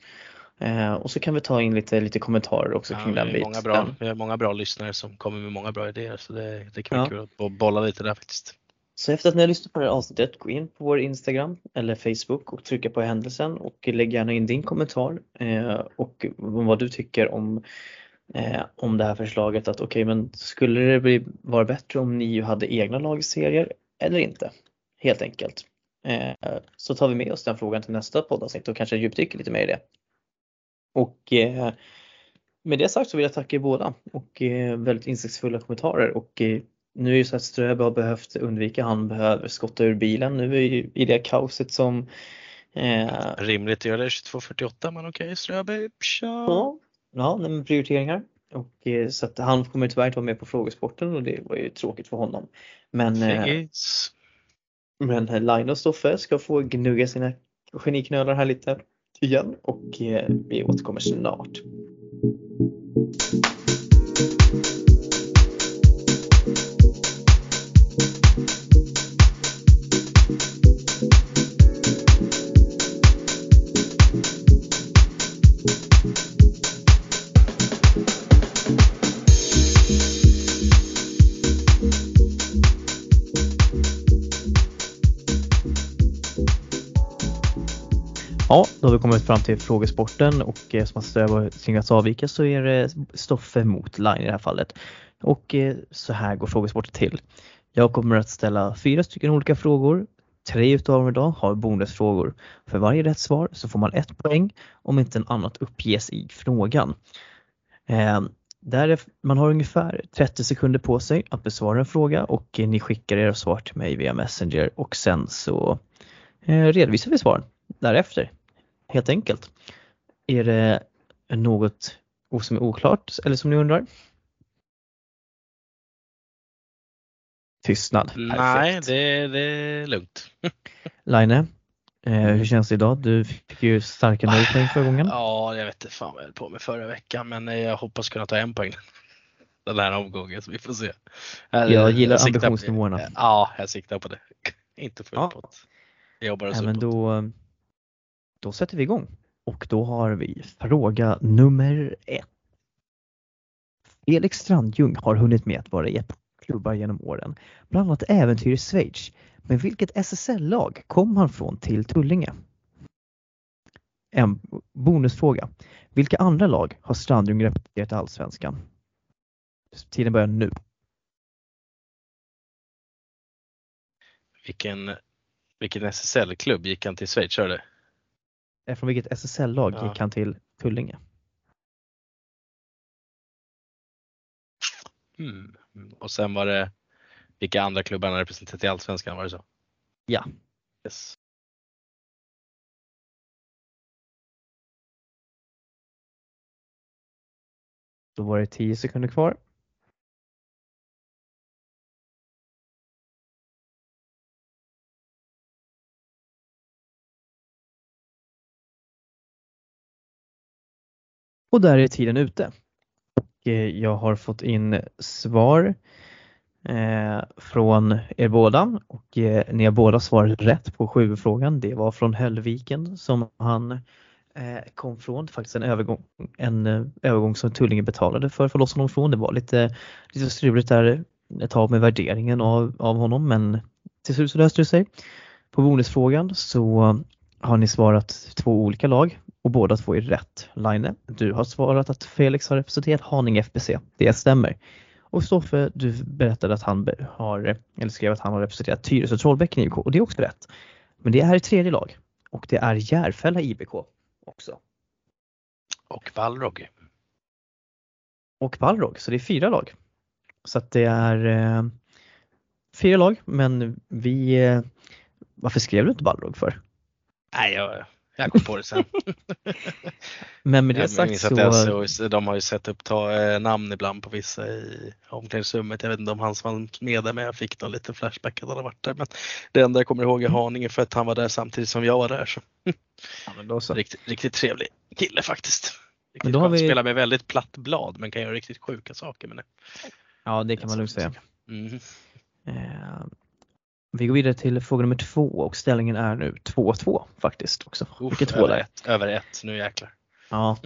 Eh, och så kan vi ta in lite, lite kommentarer också kring den biten. vi har många bra lyssnare som kommer med många bra idéer så det, det kan vara ja. kul att bolla lite där faktiskt. Så efter att ni har lyssnat på det här avsnittet, gå in på vår Instagram eller Facebook och trycka på händelsen och lägg gärna in din kommentar eh, och vad du tycker om, eh, om det här förslaget att okej okay, men skulle det bli, vara bättre om ni hade egna lagserier eller inte? Helt enkelt. Eh, så tar vi med oss den frågan till nästa poddavsnitt och kanske djupdyker lite mer i det. Och eh, med det sagt så vill jag tacka er båda och eh, väldigt insiktsfulla kommentarer och eh, nu är det så att Ströbe har behövt undvika, han behöver skotta ur bilen nu i, det kaoset som Rimligt att göra det 22.48 men okej okay, Ströbe, tja. Ja, ja men prioriteringar. Och, så att han kommer tyvärr inte vara med på frågesporten och det var ju tråkigt för honom. Men, eh, men Line och Stoffe ska få gnugga sina geniknölar här lite igen och eh, vi återkommer snart. Då har vi kommit fram till frågesporten och eh, som att Ströv tvingats avvika så är det Stoffe mot Line i det här fallet. Och eh, så här går frågesporten till. Jag kommer att ställa fyra stycken olika frågor. Tre utav dem idag har bonusfrågor. För varje rätt svar så får man ett poäng om inte en annat uppges i frågan. Eh, där man har ungefär 30 sekunder på sig att besvara en fråga och eh, ni skickar era svar till mig via Messenger och sen så eh, redovisar vi svaren därefter helt enkelt. Är det något som är oklart eller som ni undrar? Tystnad. Nej, det, det är lugnt. Line, eh, hur känns det idag? Du fick ju starka nollpoäng förra gången. Ja, jag vet inte fan vad jag höll på med förra veckan men jag hoppas kunna ta en poäng den här omgången så vi får se. Jag, jag gillar jag ambitionsnivåerna. På, ja, jag siktar på det. inte fullt ja. på Jag jobbar oss ja, men då, då sätter vi igång och då har vi fråga nummer ett. Felix Strandjung har hunnit med att vara i ett klubbar genom åren, bland annat Äventyr i Schweiz. Men vilket SSL-lag kom han från till Tullinge? En bonusfråga. Vilka andra lag har Strandjung representerat i Allsvenskan? Tiden börjar nu. Vilken, vilken SSL-klubb gick han till Schweiz? Hörde? Från vilket SSL-lag ja. gick han till Tullinge? Mm. Och sen var det vilka andra klubbar han representerat i Allsvenskan, var det så? Ja. Yes. Då var det 10 sekunder kvar. Och där är tiden ute. Och eh, jag har fått in svar eh, från er båda och eh, ni har båda svarat rätt på sju-frågan. Det var från Höllviken som han eh, kom från. Faktiskt en övergång, en eh, övergång som Tullinge betalade för att få loss honom från. Det var lite, lite struligt där ett tag med värderingen av, av honom men till slut så löste det sig. På bonusfrågan så har ni svarat två olika lag och båda två är rätt. Line, du har svarat att Felix har representerat Haninge FBC. Det stämmer. Och Stoffe, du berättade att han har, eller skrev att han har representerat Tyresö Trollbäcken IBK och det är också rätt. Men det är ett tredje lag och det är Järfälla IBK också. Och Balrog. Och Balrog, så det är fyra lag. Så att det är eh, fyra lag, men vi, eh, varför skrev du inte Balrog för? Nej, jag, jag kom på det sen. Men med det jag sagt så, SOS, de har ju sett upp ta, eh, namn ibland på vissa i omklädningsrummet. Jag vet inte om han som var med där men jag fick någon liten flashback att han har varit där. Men det enda jag kommer ihåg är Haninge för att han var där samtidigt som jag var där. Så. ja, så. Riktigt, riktigt trevlig kille faktiskt. Riktigt Men då har vi- Spelar med väldigt platt blad men kan göra riktigt sjuka saker med det. Ja, det kan man lugnt säga. Mm. Vi går vidare till fråga nummer två och ställningen är nu 2-2 faktiskt också. Uff, Vilket över, ett, över ett, nu jäklar. Ja,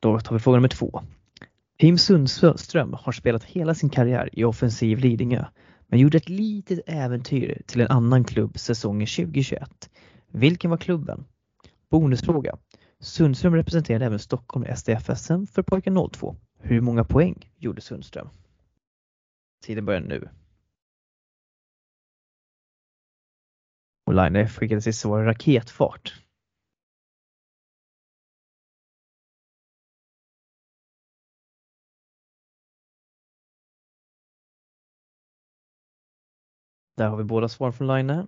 då tar vi fråga nummer två. Tim Sundström har spelat hela sin karriär i offensiv Lidingö men gjorde ett litet äventyr till en annan klubb säsongen 2021. Vilken var klubben? Bonusfråga. Sundström representerade även Stockholm i SDFSM för pojken 02. Hur många poäng gjorde Sundström? Tiden börjar nu. Och Line skickade sitt svar i raketfart. Där har vi båda svar från Line.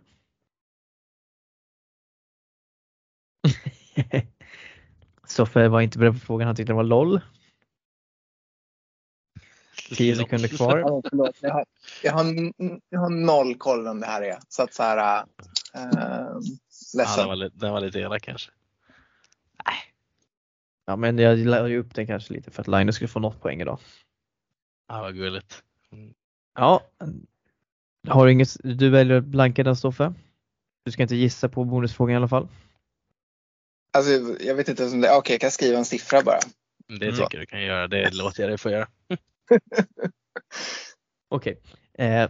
Stoffe var inte beredd på frågan, han tyckte det var LOL. 10 sekunder kvar. Ja, förlåt. Jag, har, jag, har, jag har noll koll om det här är. Så att så här, äh, Ja, ledsen. den, var, li- den var lite elak kanske. Ja men jag la ju upp den kanske lite för att Line skulle få något poäng idag. Ja, vad gulligt. Ja. Har du inget, du väljer att blanka den Stoffe? Du ska inte gissa på bonusfrågan i alla fall. Alltså, jag vet inte om det Okej, jag kan skriva en siffra bara. Det Mm. tycker du kan göra, det låter jag dig få göra. Okej. Eh,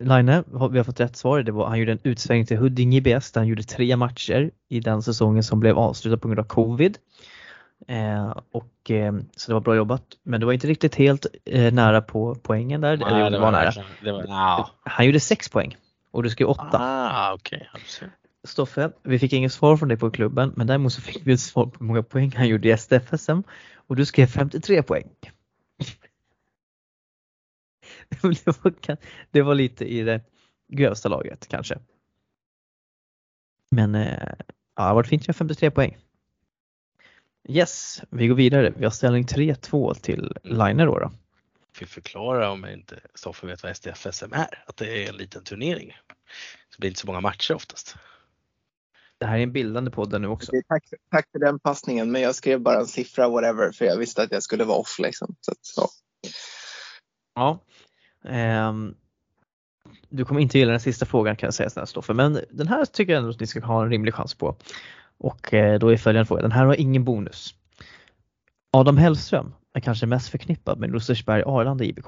Line, vi har fått rätt svar. Det var, han gjorde en utsvängning till Huddinge IBS där han gjorde tre matcher i den säsongen som blev avslutad på grund av covid. Eh, och, eh, så det var bra jobbat. Men det var inte riktigt helt eh, nära på poängen där. Eller, Nej, det var nära. Det var, ja. Han gjorde sex poäng och du skrev åtta. Ah, ser. Stoffe, vi fick inget svar från dig på klubben men däremot så fick vi ett svar på hur många poäng han gjorde i SDFSM och du skrev 53 poäng. Det var, det var lite i det grövsta laget kanske. Men eh, ja, det har varit fint med 53 poäng. Yes, vi går vidare. Vi har ställning 3-2 till Liner då. då. Får förklara om jag inte Stoffe vet vad SDFSM är. Att det är en liten turnering. Så det blir inte så många matcher oftast. Det här är en bildande podd nu också. Tack, tack för den passningen, men jag skrev bara en siffra whatever för jag visste att jag skulle vara off. Liksom. Så, så. Ja. Ehm, du kommer inte gilla den sista frågan kan jag säga snälla Stoffe, men den här tycker jag ändå att ni ska ha en rimlig chans på. Och eh, då är följande fråga, den här har ingen bonus. Adam Hellström är kanske mest förknippad med Rosersberg Arlanda IBK.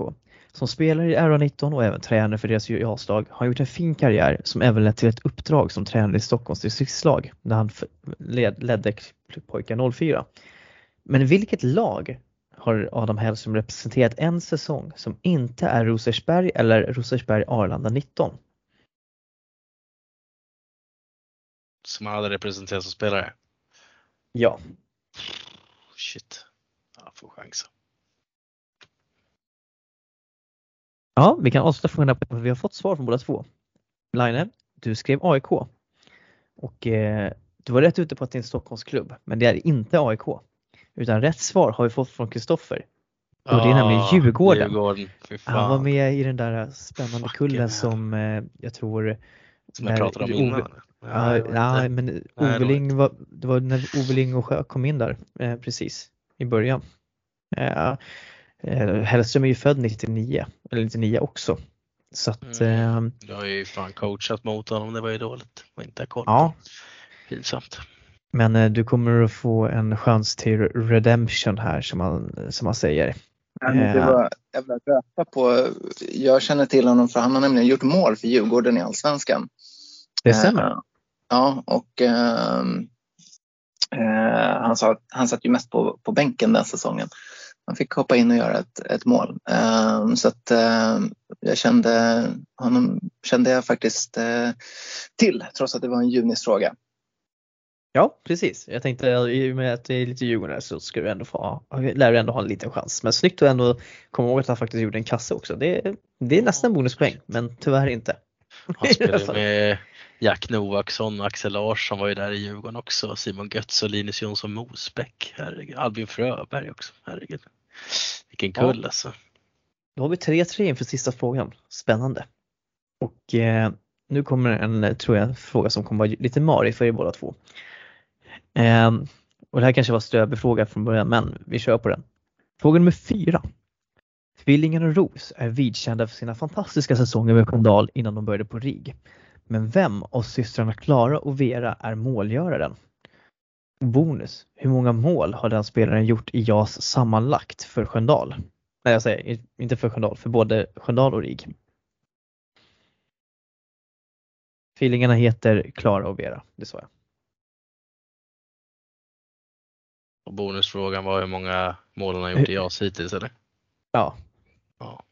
Som spelare i RA19 och även tränare för deras juniorslag har han gjort en fin karriär som även lett till ett uppdrag som tränare i Stockholms distriktslag när han led, ledde pojkar 04. Men vilket lag har Adam Hellström representerat en säsong som inte är Rosersberg eller Rosersberg Arlanda 19. Som han hade representerat som spelare. Ja. Shit. Jag får chansa. Ja, vi kan avsluta frågan där på vi har fått svar från båda två. Line, du skrev AIK och eh, du var rätt ute på att det är en Stockholmsklubb, men det är inte AIK. Utan rätt svar har vi fått från Kristoffer. Och det är nämligen Djurgården. Djurgården. Fan. Han var med i den där spännande Fucking kullen hell. som eh, jag tror Som jag pratade om innan. Ja, ja, inte- men Oveling var, det var när Oveling och Sjö kom in där eh, precis i början. Eh, eh, Hellström är ju född 99, eller 99 också. Så att eh, Du har ju fan coachat mot honom, det var ju dåligt. Och inte koll. ja, Pinsamt. Men eh, du kommer att få en chans till redemption här som man, som man säger. Men det Ja. var jävla röta på. Jag känner till honom för han har nämligen gjort mål för Djurgården i Allsvenskan. Det Eh, stämmer. Ja, och ehm, eh, han, sa, han satt ju mest på, på bänken den säsongen. Han fick hoppa in och göra ett, ett mål. Ehm, så att eh, jag kände honom kände jag faktiskt eh, till trots att det var en junisfråga. Ja, precis. Jag tänkte i och med att det är lite Djurgården så ska du ändå få, lär du ändå ha en liten chans. Men snyggt att ändå komma ihåg att han faktiskt gjorde en kasse också. Det, det är nästan bonuspoäng, men tyvärr inte. Han spelade med Jack Noaksson Axel Larsson var ju där i Djurgården också. Simon Götz och Linus Jonsson Mosbäck. Herregud. Albin Fröberg också. Herregud. Vilken kull Ja. alltså. Då har vi 3-3 inför sista frågan. Spännande. Och eh, nu kommer en, tror jag, fråga som kommer vara lite marig för er båda två. Eh, och det här kanske var Ströby-fråga från början, men vi kör på den. Fråga nummer fyra. Tvillingarna Ros är vidkända för sina fantastiska säsonger med Sköndal innan de började på RIG. Men vem av systrarna Klara och Vera är målgöraren? Bonus. Hur många mål har den spelaren gjort i JAS sammanlagt för Sköndal? Nej jag säger inte för Sköndal, för både Sköndal och RIG. Tvillingarna heter Klara och Vera, det sa jag. Och bonusfrågan var hur många mål han har gjort i JAS hittills eller? Ja, Ja.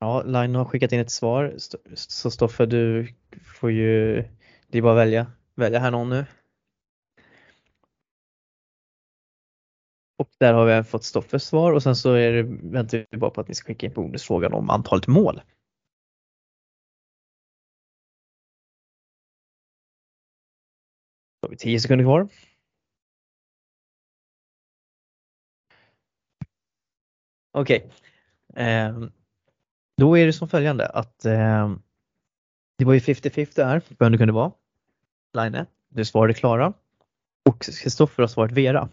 ja Line har skickat in ett svar. Så Stoffe du får ju, det är bara att välja, välja här någon nu. Och där har vi fått Stoffes svar och sen så är det, väntar vi bara på att ni ska skicka in bonusfrågan om antalet mål. Då har vi 10 sekunder kvar. Okej. Ehm, då är det som följande att ehm, det var ju 50-50 här, vem det kunde vara. Line, du svarade Klara och Kristoffer har svarat Vera.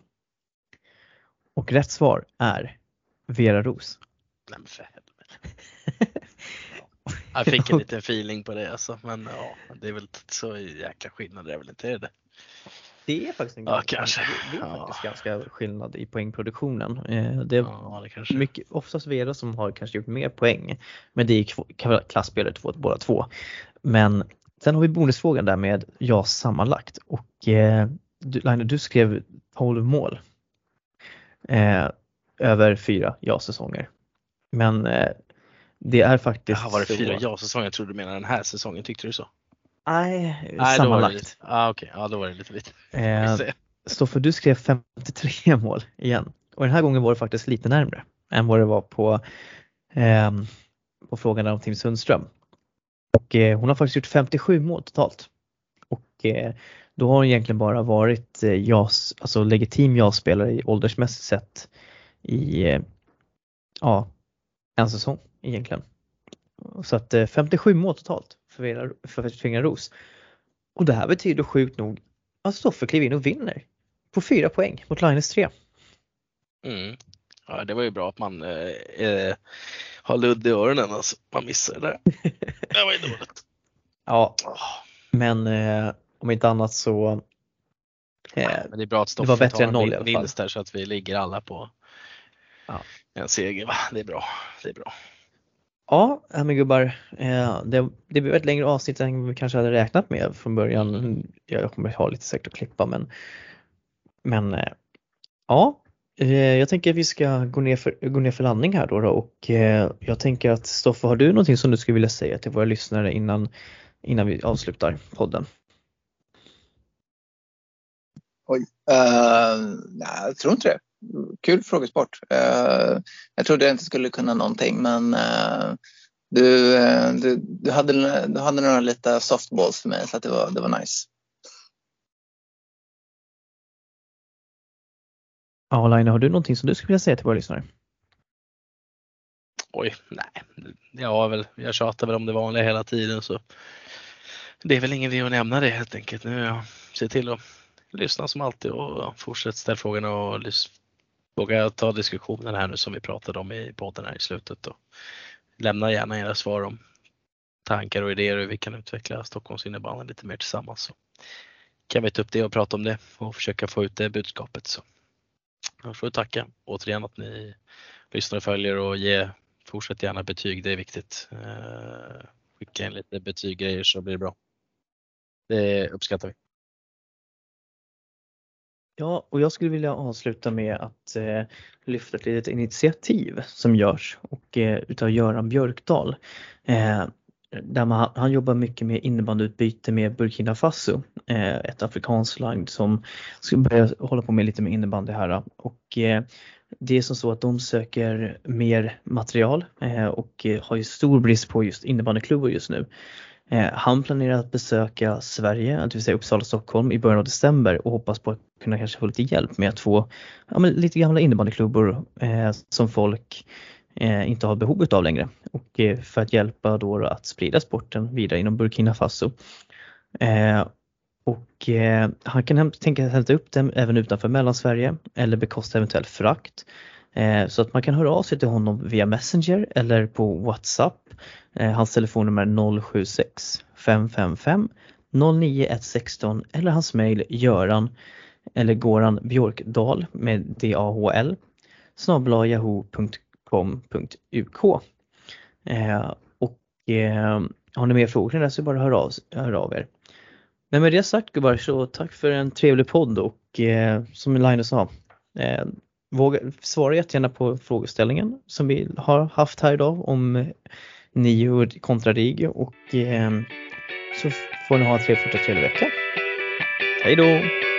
Och rätt svar är Vera Ros. Nej för helvete. Jag fick en liten feeling på det alltså. Men ja, det är väl så jäkla skillnad det är väl inte är det? Det är faktiskt en Ja, ganska, kanske. Det är Ja. faktiskt ganska skillnad i poängproduktionen. Eh, Det är Ja, det mycket, oftast Vera som har kanske gjort mer poäng. Men det är klasspelare två, båda två. Men sen har vi bonusfrågan där med ja sammanlagt och eh, du, Line, du skrev 12 mål. Eh, över fyra ja-säsonger. Men eh, det är faktiskt Jaha, var det så- fyra ja-säsonger? Jag trodde du menade den här säsongen. Tyckte du så? Nej, Nej, sammanlagt. lite, ah, okej, ja då var det lite lite. Eh. Stoffe, du skrev 53 mål igen. Och den här gången var det faktiskt lite närmre än vad det var på, ehm, på frågan om Tim Sundström. Och eh, hon har faktiskt gjort 57 mål totalt. Och eh, då har hon egentligen bara varit eh, JAS, alltså legitim JAS-spelare i åldersmässigt sett i eh, ja, en säsong egentligen. Så att eh, 57 mål totalt för, Vera, för Tvinga Ros. Och det här betyder sjukt nog att Stoffe kliver in och vinner på fyra poäng mot Linus 3. Mm. Ja, det var ju bra att man eh, eh, har ludd i öronen alltså. Man missade det där. Det var ju dåligt. Ja, Åh, men eh, om inte annat så eh, Men det är bra att det var Stoffe bättre tar en vinst där så att vi ligger alla på Ja. en seger. Va? Det är bra. Det är bra. Ja, äh, men gubbar, eh, det, det blev ett längre avsnitt än vi kanske hade räknat med från början. Jag kommer ha lite säkert att klippa men, men eh, ja, eh, jag tänker att vi ska gå ner för, gå ner för landning här då, då och jag tänker att Stoffe, har du någonting som du skulle vilja säga till våra lyssnare innan, innan vi avslutar podden? Uh, nej, jag tror inte det. Kul frågesport. Uh, jag trodde jag inte skulle kunna någonting men uh, du, eh, du, du, hade, du hade några lite softballs för mig så att det, var, det var nice. Ja, Laina, har du någonting som du skulle vilja säga till våra lyssnare? Oj, nej. Jag, har väl, jag tjatar väl om det vanliga hela tiden så det är väl ingen idé att nämna det helt enkelt. Nu jag ser till att lyssna som alltid och fortsätta ställa frågorna och våga ta diskussionen här nu som vi pratade om i podden här i slutet. Och lämna gärna era svar om tankar och idéer hur vi kan utveckla Stockholms innebandy lite mer tillsammans. Så kan vi ta upp det och prata om det och försöka få ut det budskapet. Så jag får tacka återigen att ni lyssnar och följer och ge, fortsätt gärna betyg, det är viktigt. Eh, skicka in lite betyggrejer så blir det bra. Det uppskattar vi. Ja, och jag skulle vilja avsluta med att eh, lyfta ett litet initiativ som görs och eh, utav Göran Björkdal. Eh, där man, han jobbar mycket med innebandyutbyte med Burkina Faso, eh, ett afrikanskt land som ska börja hålla på med lite med innebandy här. Och eh, det är som så att de söker mer material eh, och eh, har ju stor brist på just innebandyklubbor just nu. Eh, han planerar att besöka Sverige, det vill säga Uppsala Stockholm i början av december och hoppas på att kunna kanske få lite hjälp med att få ja, lite gamla innebandyklubbor eh, som folk eh, inte har behovet av längre och eh, för att hjälpa då att sprida sporten vidare inom Burkina Faso. Eh, och eh, han kan tänka sig hämta upp dem även utanför Mellansverige eller bekosta eventuell frakt. Eh, så att man kan höra av sig till honom via Messenger eller på WhatsApp. Eh, hans telefonnummer är 076 555 09116 eller hans mejl göran eller Goran Björkdal med DAHL snabel Eh, och eh, har ni mer frågor där så bara hör av, hör av er. Men med det sagt gubbar så tack för en trevlig podd och eh, som Linus sa eh, våga, svara jättegärna på frågeställningen som vi har haft här idag om eh, nio kontra RIG och eh, så får ni ha en trevlig, trevlig vecka. Hej då!